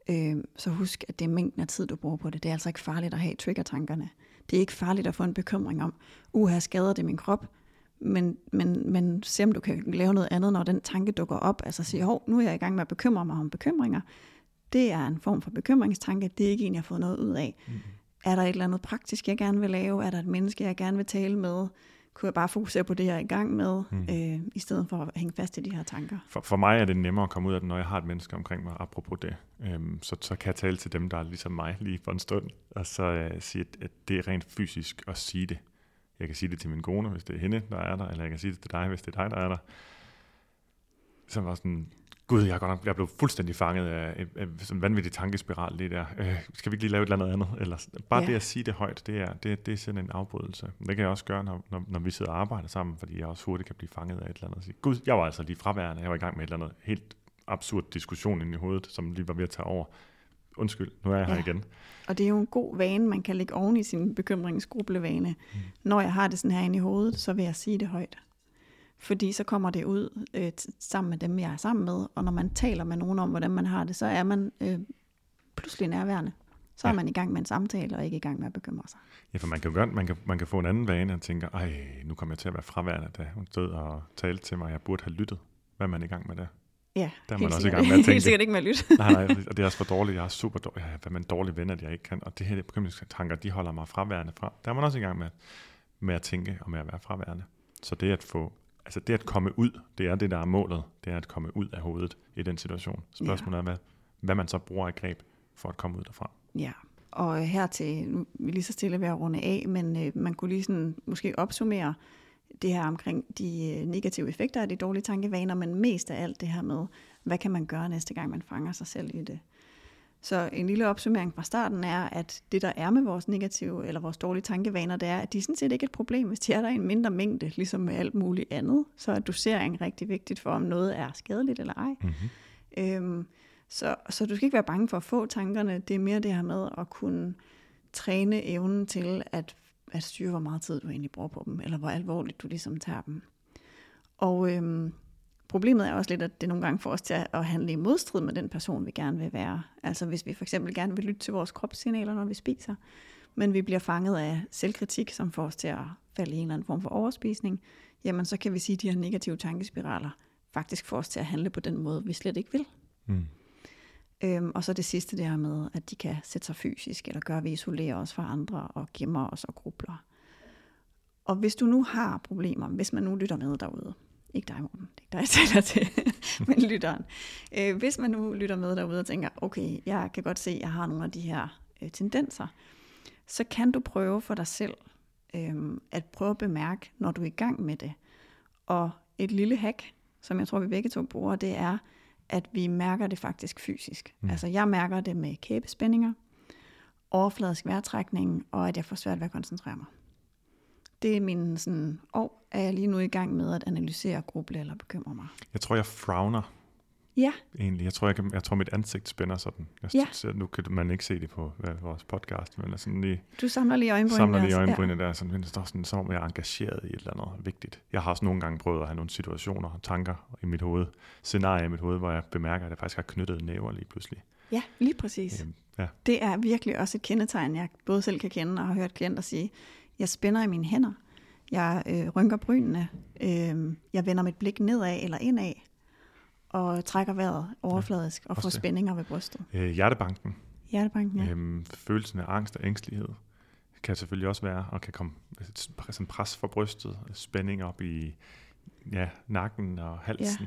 øh, så husk, at det er mængden af tid, du bruger på det. Det er altså ikke farligt at have triggertankerne. Det er ikke farligt at få en bekymring om, uha, skader det min krop? Men, men, men se om du kan lave noget andet, når den tanke dukker op. Altså sige, hov, nu er jeg i gang med at bekymre mig om bekymringer. Det er en form for bekymringstanke. Det er ikke en, jeg har fået noget ud af. Mm. Er der et eller andet praktisk, jeg gerne vil lave? Er der et menneske, jeg gerne vil tale med? Kunne jeg bare fokusere på det, jeg er i gang med, Mm. øh, i stedet for at hænge fast i de her tanker? For, for mig er det nemmere at komme ud af det, når jeg har et menneske omkring mig, apropos det. Øhm, så, så kan jeg tale til dem, der er ligesom mig lige for en stund, og så øh, sige, at, at det er rent fysisk at sige det. Jeg kan sige det til min kone, hvis det er hende, der er der, eller jeg kan sige det til dig, hvis det er dig, der er der. Så var sådan, gud, jeg er godt nok jeg blev fuldstændig fanget af, af, af sådan en vanvittig tankespiral lige der. Øh, skal vi ikke lige lave et eller andet andet? Eller, bare Ja. det at sige det højt, det er, det, det er sådan en afbrydelse. Det kan jeg også gøre, når, når, når vi sidder og arbejder sammen, fordi jeg også hurtigt kan blive fanget af et eller andet. Sige, gud, jeg var altså lige fraværende. Jeg var i gang med et eller andet helt absurd diskussion inde i hovedet, som lige var ved at tage over. Undskyld, nu er jeg her Ja. igen. Og det er jo en god vane, man kan lægge oven i sin bekymringsgrublevane. Mm. Når jeg har det sådan her inde i hovedet, så vil jeg sige det højt. Fordi så kommer det ud øh, sammen med dem, jeg er sammen med. Og når man taler med nogen om, hvordan man har det, så er man øh, pludselig nærværende. Så ja. Er man i gang med en samtale, og ikke i gang med at bekymre sig. Ja, for man kan jo gøre, man kan, man kan få en anden vane og tænke, ej, nu kommer jeg til at være fraværende, da hun stod og talte til mig, jeg burde have lyttet. Hvad er man i gang med der? Ja, Der er man helt også i sikkert. gang med at tænke Helt det. sikkert ikke med at lytte. Nej, nej, og det er også for dårligt. Jeg er super dårlig. Jeg med en dårlig ven, at jeg ikke kan. Og det her bekymringstanker, de holder mig fraværende fra. Der er man også i gang med, med at tænke og med at være fraværende. Så det at få, altså det at komme ud, det er det, der er målet. Det er at komme ud af hovedet i den situation. Spørgsmålet er, hvad, hvad man så bruger af greb for at komme ud derfra. Ja, og her til, vi lige så stille ved at runde af, men øh, man kunne lige sådan måske opsummere det her omkring de øh, negative effekter af de dårlige tankevaner, men mest af alt det her med, hvad kan man gøre næste gang, man fanger sig selv i det. Så en lille opsummering fra starten er, at det der er med vores negative eller vores dårlige tankevaner, det er, at de sådan set ikke er et problem, hvis de er der i en mindre mængde, ligesom med alt muligt andet. Så er dosering rigtig vigtigt for, om noget er skadeligt eller ej. Mm-hmm. Øhm, så, så du skal ikke være bange for at få tankerne. Det er mere det her med at kunne træne evnen til at, at styre, hvor meget tid du egentlig bruger på dem, eller hvor alvorligt du ligesom tager dem. Og øhm, problemet er også lidt, at det nogle gange får os til at handle i modstrid med den person, vi gerne vil være. Altså hvis vi for eksempel gerne vil lytte til vores kropssignaler, når vi spiser, men vi bliver fanget af selvkritik, som får os til at falde i en eller anden form for overspisning, jamen så kan vi sige, at de her negative tankespiraler faktisk får os til at handle på den måde, vi slet ikke vil. Mm. Øhm, og så det sidste det her med, at de kan sætte sig fysisk, eller gøre, at vi isolerer os fra andre, og gemmer os og grubler. Og hvis du nu har problemer, hvis man nu lytter med derude, ikke dig, Morten, det er ikke dig, jeg taler til, men lytteren. Øh, hvis man nu lytter med derude og tænker, okay, jeg kan godt se, at jeg har nogle af de her øh, tendenser, så kan du prøve for dig selv øh, at prøve at bemærke, når du er i gang med det. Og et lille hack, som jeg tror, vi begge to bruger, det er, at vi mærker det faktisk fysisk. Mm. Altså jeg mærker det med kæbespændinger, overfladisk vejrtrækning, og at jeg får svært ved at koncentrere mig. Det er min sådan, og er jeg lige nu i gang med at analysere, gruble eller bekymre mig. Jeg tror, jeg frowner. Ja. Egentlig. Jeg tror, jeg, kan, jeg tror mit ansigt spænder sådan. Jeg, ja. ser, nu kan man ikke se det på hvad, vores podcast, men sådan lige... Du samler lige øjenbrynene Samler lige øjenbrynene ja. der, sådan, det står sådan, som om jeg er engageret i et eller andet vigtigt. Jeg har også nogle gange prøvet at have nogle situationer og tanker i mit hoved, scenarier i mit hoved, hvor jeg bemærker, at jeg faktisk har knyttet næver lige pludselig. Ja, lige præcis. Øhm, ja. Det er virkelig også et kendetegn, jeg både selv kan kende og har hørt klienter sige, jeg spænder i mine hænder, jeg øh, rynker brynene, øh, jeg vender mit blik nedad eller indad, og trækker vejret overfladisk ja, og får det. spændinger ved brystet. Øh, hjertebanken. Hjertebanken, ja. Øhm, følelsen af angst og ængstelighed kan selvfølgelig også være, og kan komme som pres for brystet, spænding op i ja, nakken og halsen.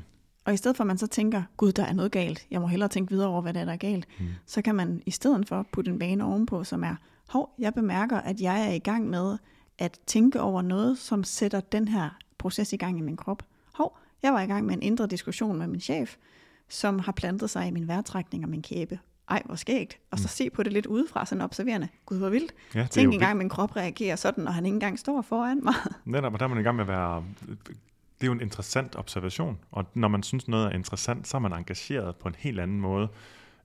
Og i stedet for at man så tænker, gud, der er noget galt, jeg må hellere tænke videre over, hvad det er, der er galt, mm. så kan man i stedet for putte en bane ovenpå, som er, hov, jeg bemærker, at jeg er i gang med at tænke over noget, som sætter den her proces i gang i min krop. Hov, jeg var i gang med en indre diskussion med min chef, som har plantet sig i min vejrtrækning og min kæbe. Ej, hvor skægt. Og så mm. se på det lidt udefra, sådan observerende. Gud, hvor vildt. Ja, Tænk engang, min krop reagerer sådan, når han ikke engang står foran mig. Netop, der er man i gang med at være... Det er jo en interessant observation, og når man synes noget er interessant, så er man engageret på en helt anden måde,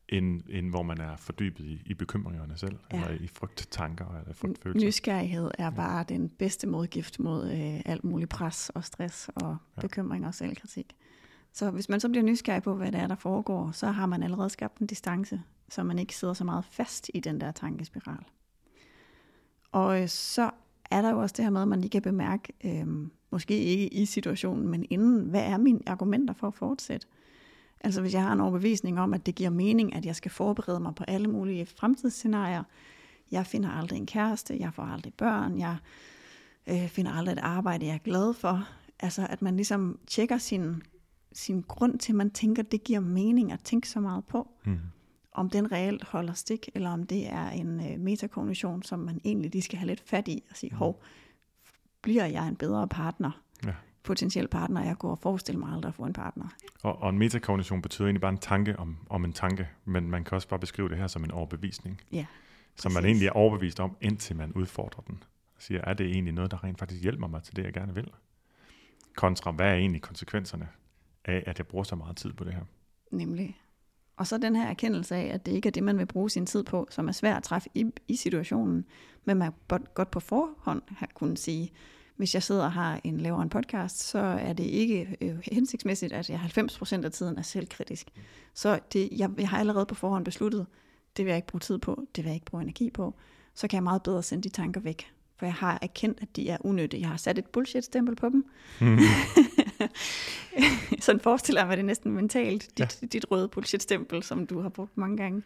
end, end hvor man er fordybet i, i bekymringerne selv, ja. eller i frygttanker eller frygtfølelser. Nysgerrighed er bare ja. den bedste modgift mod øh, alt muligt pres og stress og ja. bekymringer og selvkritik. Så hvis man så bliver nysgerrig på, hvad det er, der foregår, så har man allerede skabt en distance, så man ikke sidder så meget fast i den der tankespiral. Og øh, så er der jo også det her med, at man lige kan bemærke, øh, måske ikke i situationen, men inden, hvad er mine argumenter for at fortsætte? Altså hvis jeg har en overbevisning om, at det giver mening, at jeg skal forberede mig på alle mulige fremtidsscenarier. Jeg finder aldrig en kæreste, jeg får aldrig børn, jeg øh, finder aldrig et arbejde, jeg er glad for. Altså at man ligesom tjekker sin, sin grund til, at man tænker, at det giver mening at tænke så meget på. Mm. Om den reelt holder stik, eller om det er en øh, metakognition, som man egentlig lige skal have lidt fat i og sige, mm. hov, bliver jeg en bedre partner? Ja potentiel partner, jeg går og forestiller mig aldrig at få en partner. Og, og en metakognition betyder egentlig bare en tanke om, om en tanke, men man kan også bare beskrive det her som en overbevisning. Ja, som man egentlig er overbevist om, indtil man udfordrer den. Og siger, er det egentlig noget, der rent faktisk hjælper mig til det, jeg gerne vil? Kontra, hvad er egentlig konsekvenserne af, at jeg bruger så meget tid på det her? Nemlig. Og så den her erkendelse af, at det ikke er det, man vil bruge sin tid på, som er svært at træffe i, i situationen, men man godt på forhånd har kunnet sige, hvis jeg sidder og har en, laver en podcast, så er det ikke øh, hensigtsmæssigt, at jeg 90% af tiden er selvkritisk. Så det, jeg, jeg har allerede på forhånd besluttet, det vil jeg ikke bruge tid på, det vil jeg ikke bruge energi på. Så kan jeg meget bedre sende de tanker væk. For jeg har erkendt, at de er unødige. Jeg har sat et bullshit-stempel på dem. Mm. Sådan forestiller jeg mig det næsten mentalt. Dit, ja. dit røde bullshit-stempel, som du har brugt mange gange.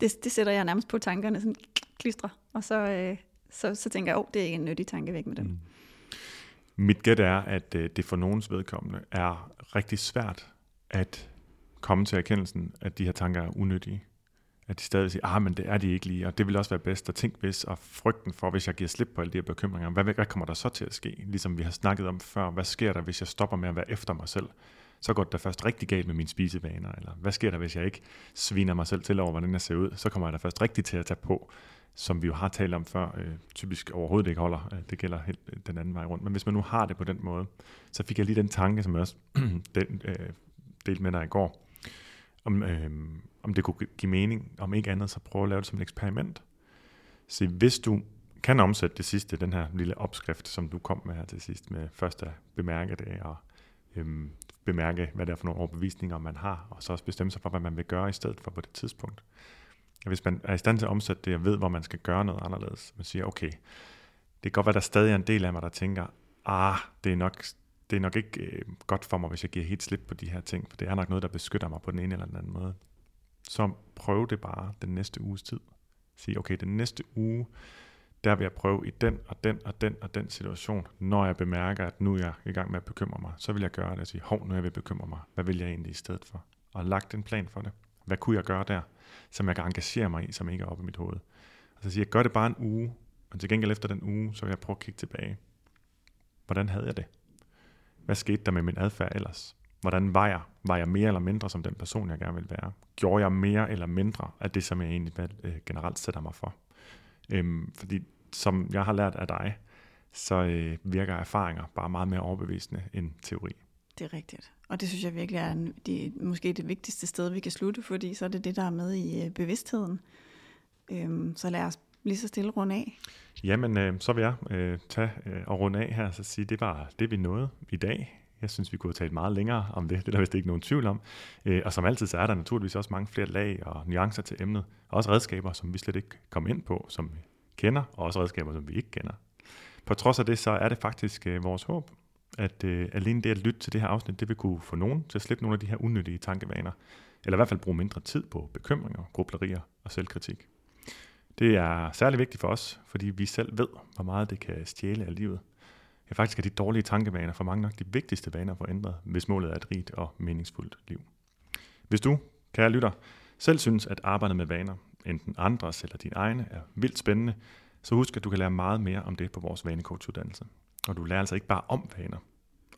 Det, det sætter jeg nærmest på tankerne, sådan klistre. Og så, øh, så, så tænker jeg, åh, oh, det er ikke en nyttig tanke væk med dem. Mm. Mit gæt er, at øh, det for nogens vedkommende er rigtig svært at komme til erkendelsen, at de her tanker er unødige. At de stadig siger, ah, men det er de ikke lige, og det vil også være bedst at tænke hvis, og frygten for, hvis jeg giver slip på alle de her bekymringer, hvad, hvad kommer der så til at ske? Ligesom vi har snakket om før, hvad sker der, hvis jeg stopper med at være efter mig selv? så går det da først rigtig galt med mine spisevaner, eller hvad sker der, hvis jeg ikke sviner mig selv til over, hvordan jeg ser ud, så kommer jeg da først rigtig til at tage på, som vi jo har talt om før, øh, typisk overhovedet ikke holder. Øh, det gælder helt øh, den anden vej rundt. Men hvis man nu har det på den måde, så fik jeg lige den tanke, som jeg også den, øh, delte med dig i går, om, øh, om det kunne give mening, om ikke andet, så prøve at lave det som et eksperiment. Se, hvis du kan omsætte det sidste, den her lille opskrift, som du kom med her til sidst, med først at bemærke det, og øhm, bemærke, hvad det er for nogle overbevisninger, man har, og så også bestemme sig for, hvad man vil gøre i stedet for på det tidspunkt. Og hvis man er i stand til at omsætte det, og ved, hvor man skal gøre noget anderledes, man siger, okay, det kan godt være, der stadig er en del af mig, der tænker, ah, det er nok, det er nok ikke øh, godt for mig, hvis jeg giver helt slip på de her ting, for det er nok noget, der beskytter mig på den ene eller den anden måde. Så prøv det bare den næste uges tid. Sige, okay, den næste uge, der vil jeg prøve i den og den og den og den situation, når jeg bemærker, at nu er jeg i gang med at bekymre mig, så vil jeg gøre det og sige, hov, nu er jeg ved at bekymre mig. Hvad vil jeg egentlig i stedet for? Og lagt en plan for det. Hvad kunne jeg gøre der, som jeg kan engagere mig i, som ikke er oppe i mit hoved? Og så siger jeg, gør det bare en uge, og til gengæld efter den uge, så vil jeg prøve at kigge tilbage. Hvordan havde jeg det? Hvad skete der med min adfærd ellers? Hvordan var jeg? Var jeg mere eller mindre som den person, jeg gerne vil være? Gjorde jeg mere eller mindre af det, som jeg egentlig øh, generelt sætter mig for? Øhm, fordi som jeg har lært af dig, så øh, virker erfaringer bare meget mere overbevisende end teori. Det er rigtigt. Og det synes jeg virkelig er en, det, måske det vigtigste sted, vi kan slutte, fordi så er det det, der er med i øh, bevidstheden. Øhm, så lad os lige så stille runde af. Jamen, øh, så vil jeg øh, tage øh, og runde af her og sige, det var det, vi nåede i dag. Jeg synes, vi kunne have talt meget længere om det. Det er der vist ikke nogen tvivl om. Øh, og som altid, så er der naturligvis også mange flere lag og nuancer til emnet. Og også redskaber, som vi slet ikke kom ind på, som vi kender, og også redskaber, som vi ikke kender. På trods af det, så er det faktisk øh, vores håb, at øh, alene det at lytte til det her afsnit, det vil kunne få nogen til at slippe nogle af de her unødige tankevaner, eller i hvert fald bruge mindre tid på bekymringer, grublerier og selvkritik. Det er særlig vigtigt for os, fordi vi selv ved, hvor meget det kan stjæle af livet. Ja, faktisk er de dårlige tankevaner for mange nok de vigtigste vaner for ændret, hvis målet er et rigt og meningsfuldt liv. Hvis du, kære lytter, selv synes, at arbejdet med vaner enten andres eller din egne, er vildt spændende, så husk, at du kan lære meget mere om det på vores vanecoachuddannelse. Og du lærer altså ikke bare om vaner,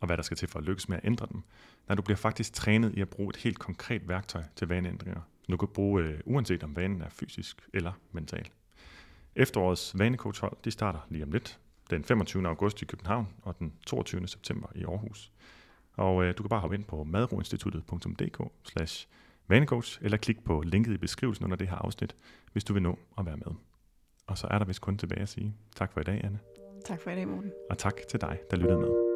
og hvad der skal til for at lykkes med at ændre dem. når du bliver faktisk trænet i at bruge et helt konkret værktøj til vaneændringer, du kan bruge øh, uanset om vanen er fysisk eller mental. Efterårets vanecoachhold de starter lige om lidt, den 25. august i København og den 22. september i Aarhus. Og øh, du kan bare hoppe ind på madroinstituttet.dk slash vanecoach, eller klik på linket i beskrivelsen under det her afsnit, hvis du vil nå at være med. Og så er der vist kun tilbage at sige tak for i dag, Anne. Tak for i dag, Morten. Og tak til dig, der lyttede med.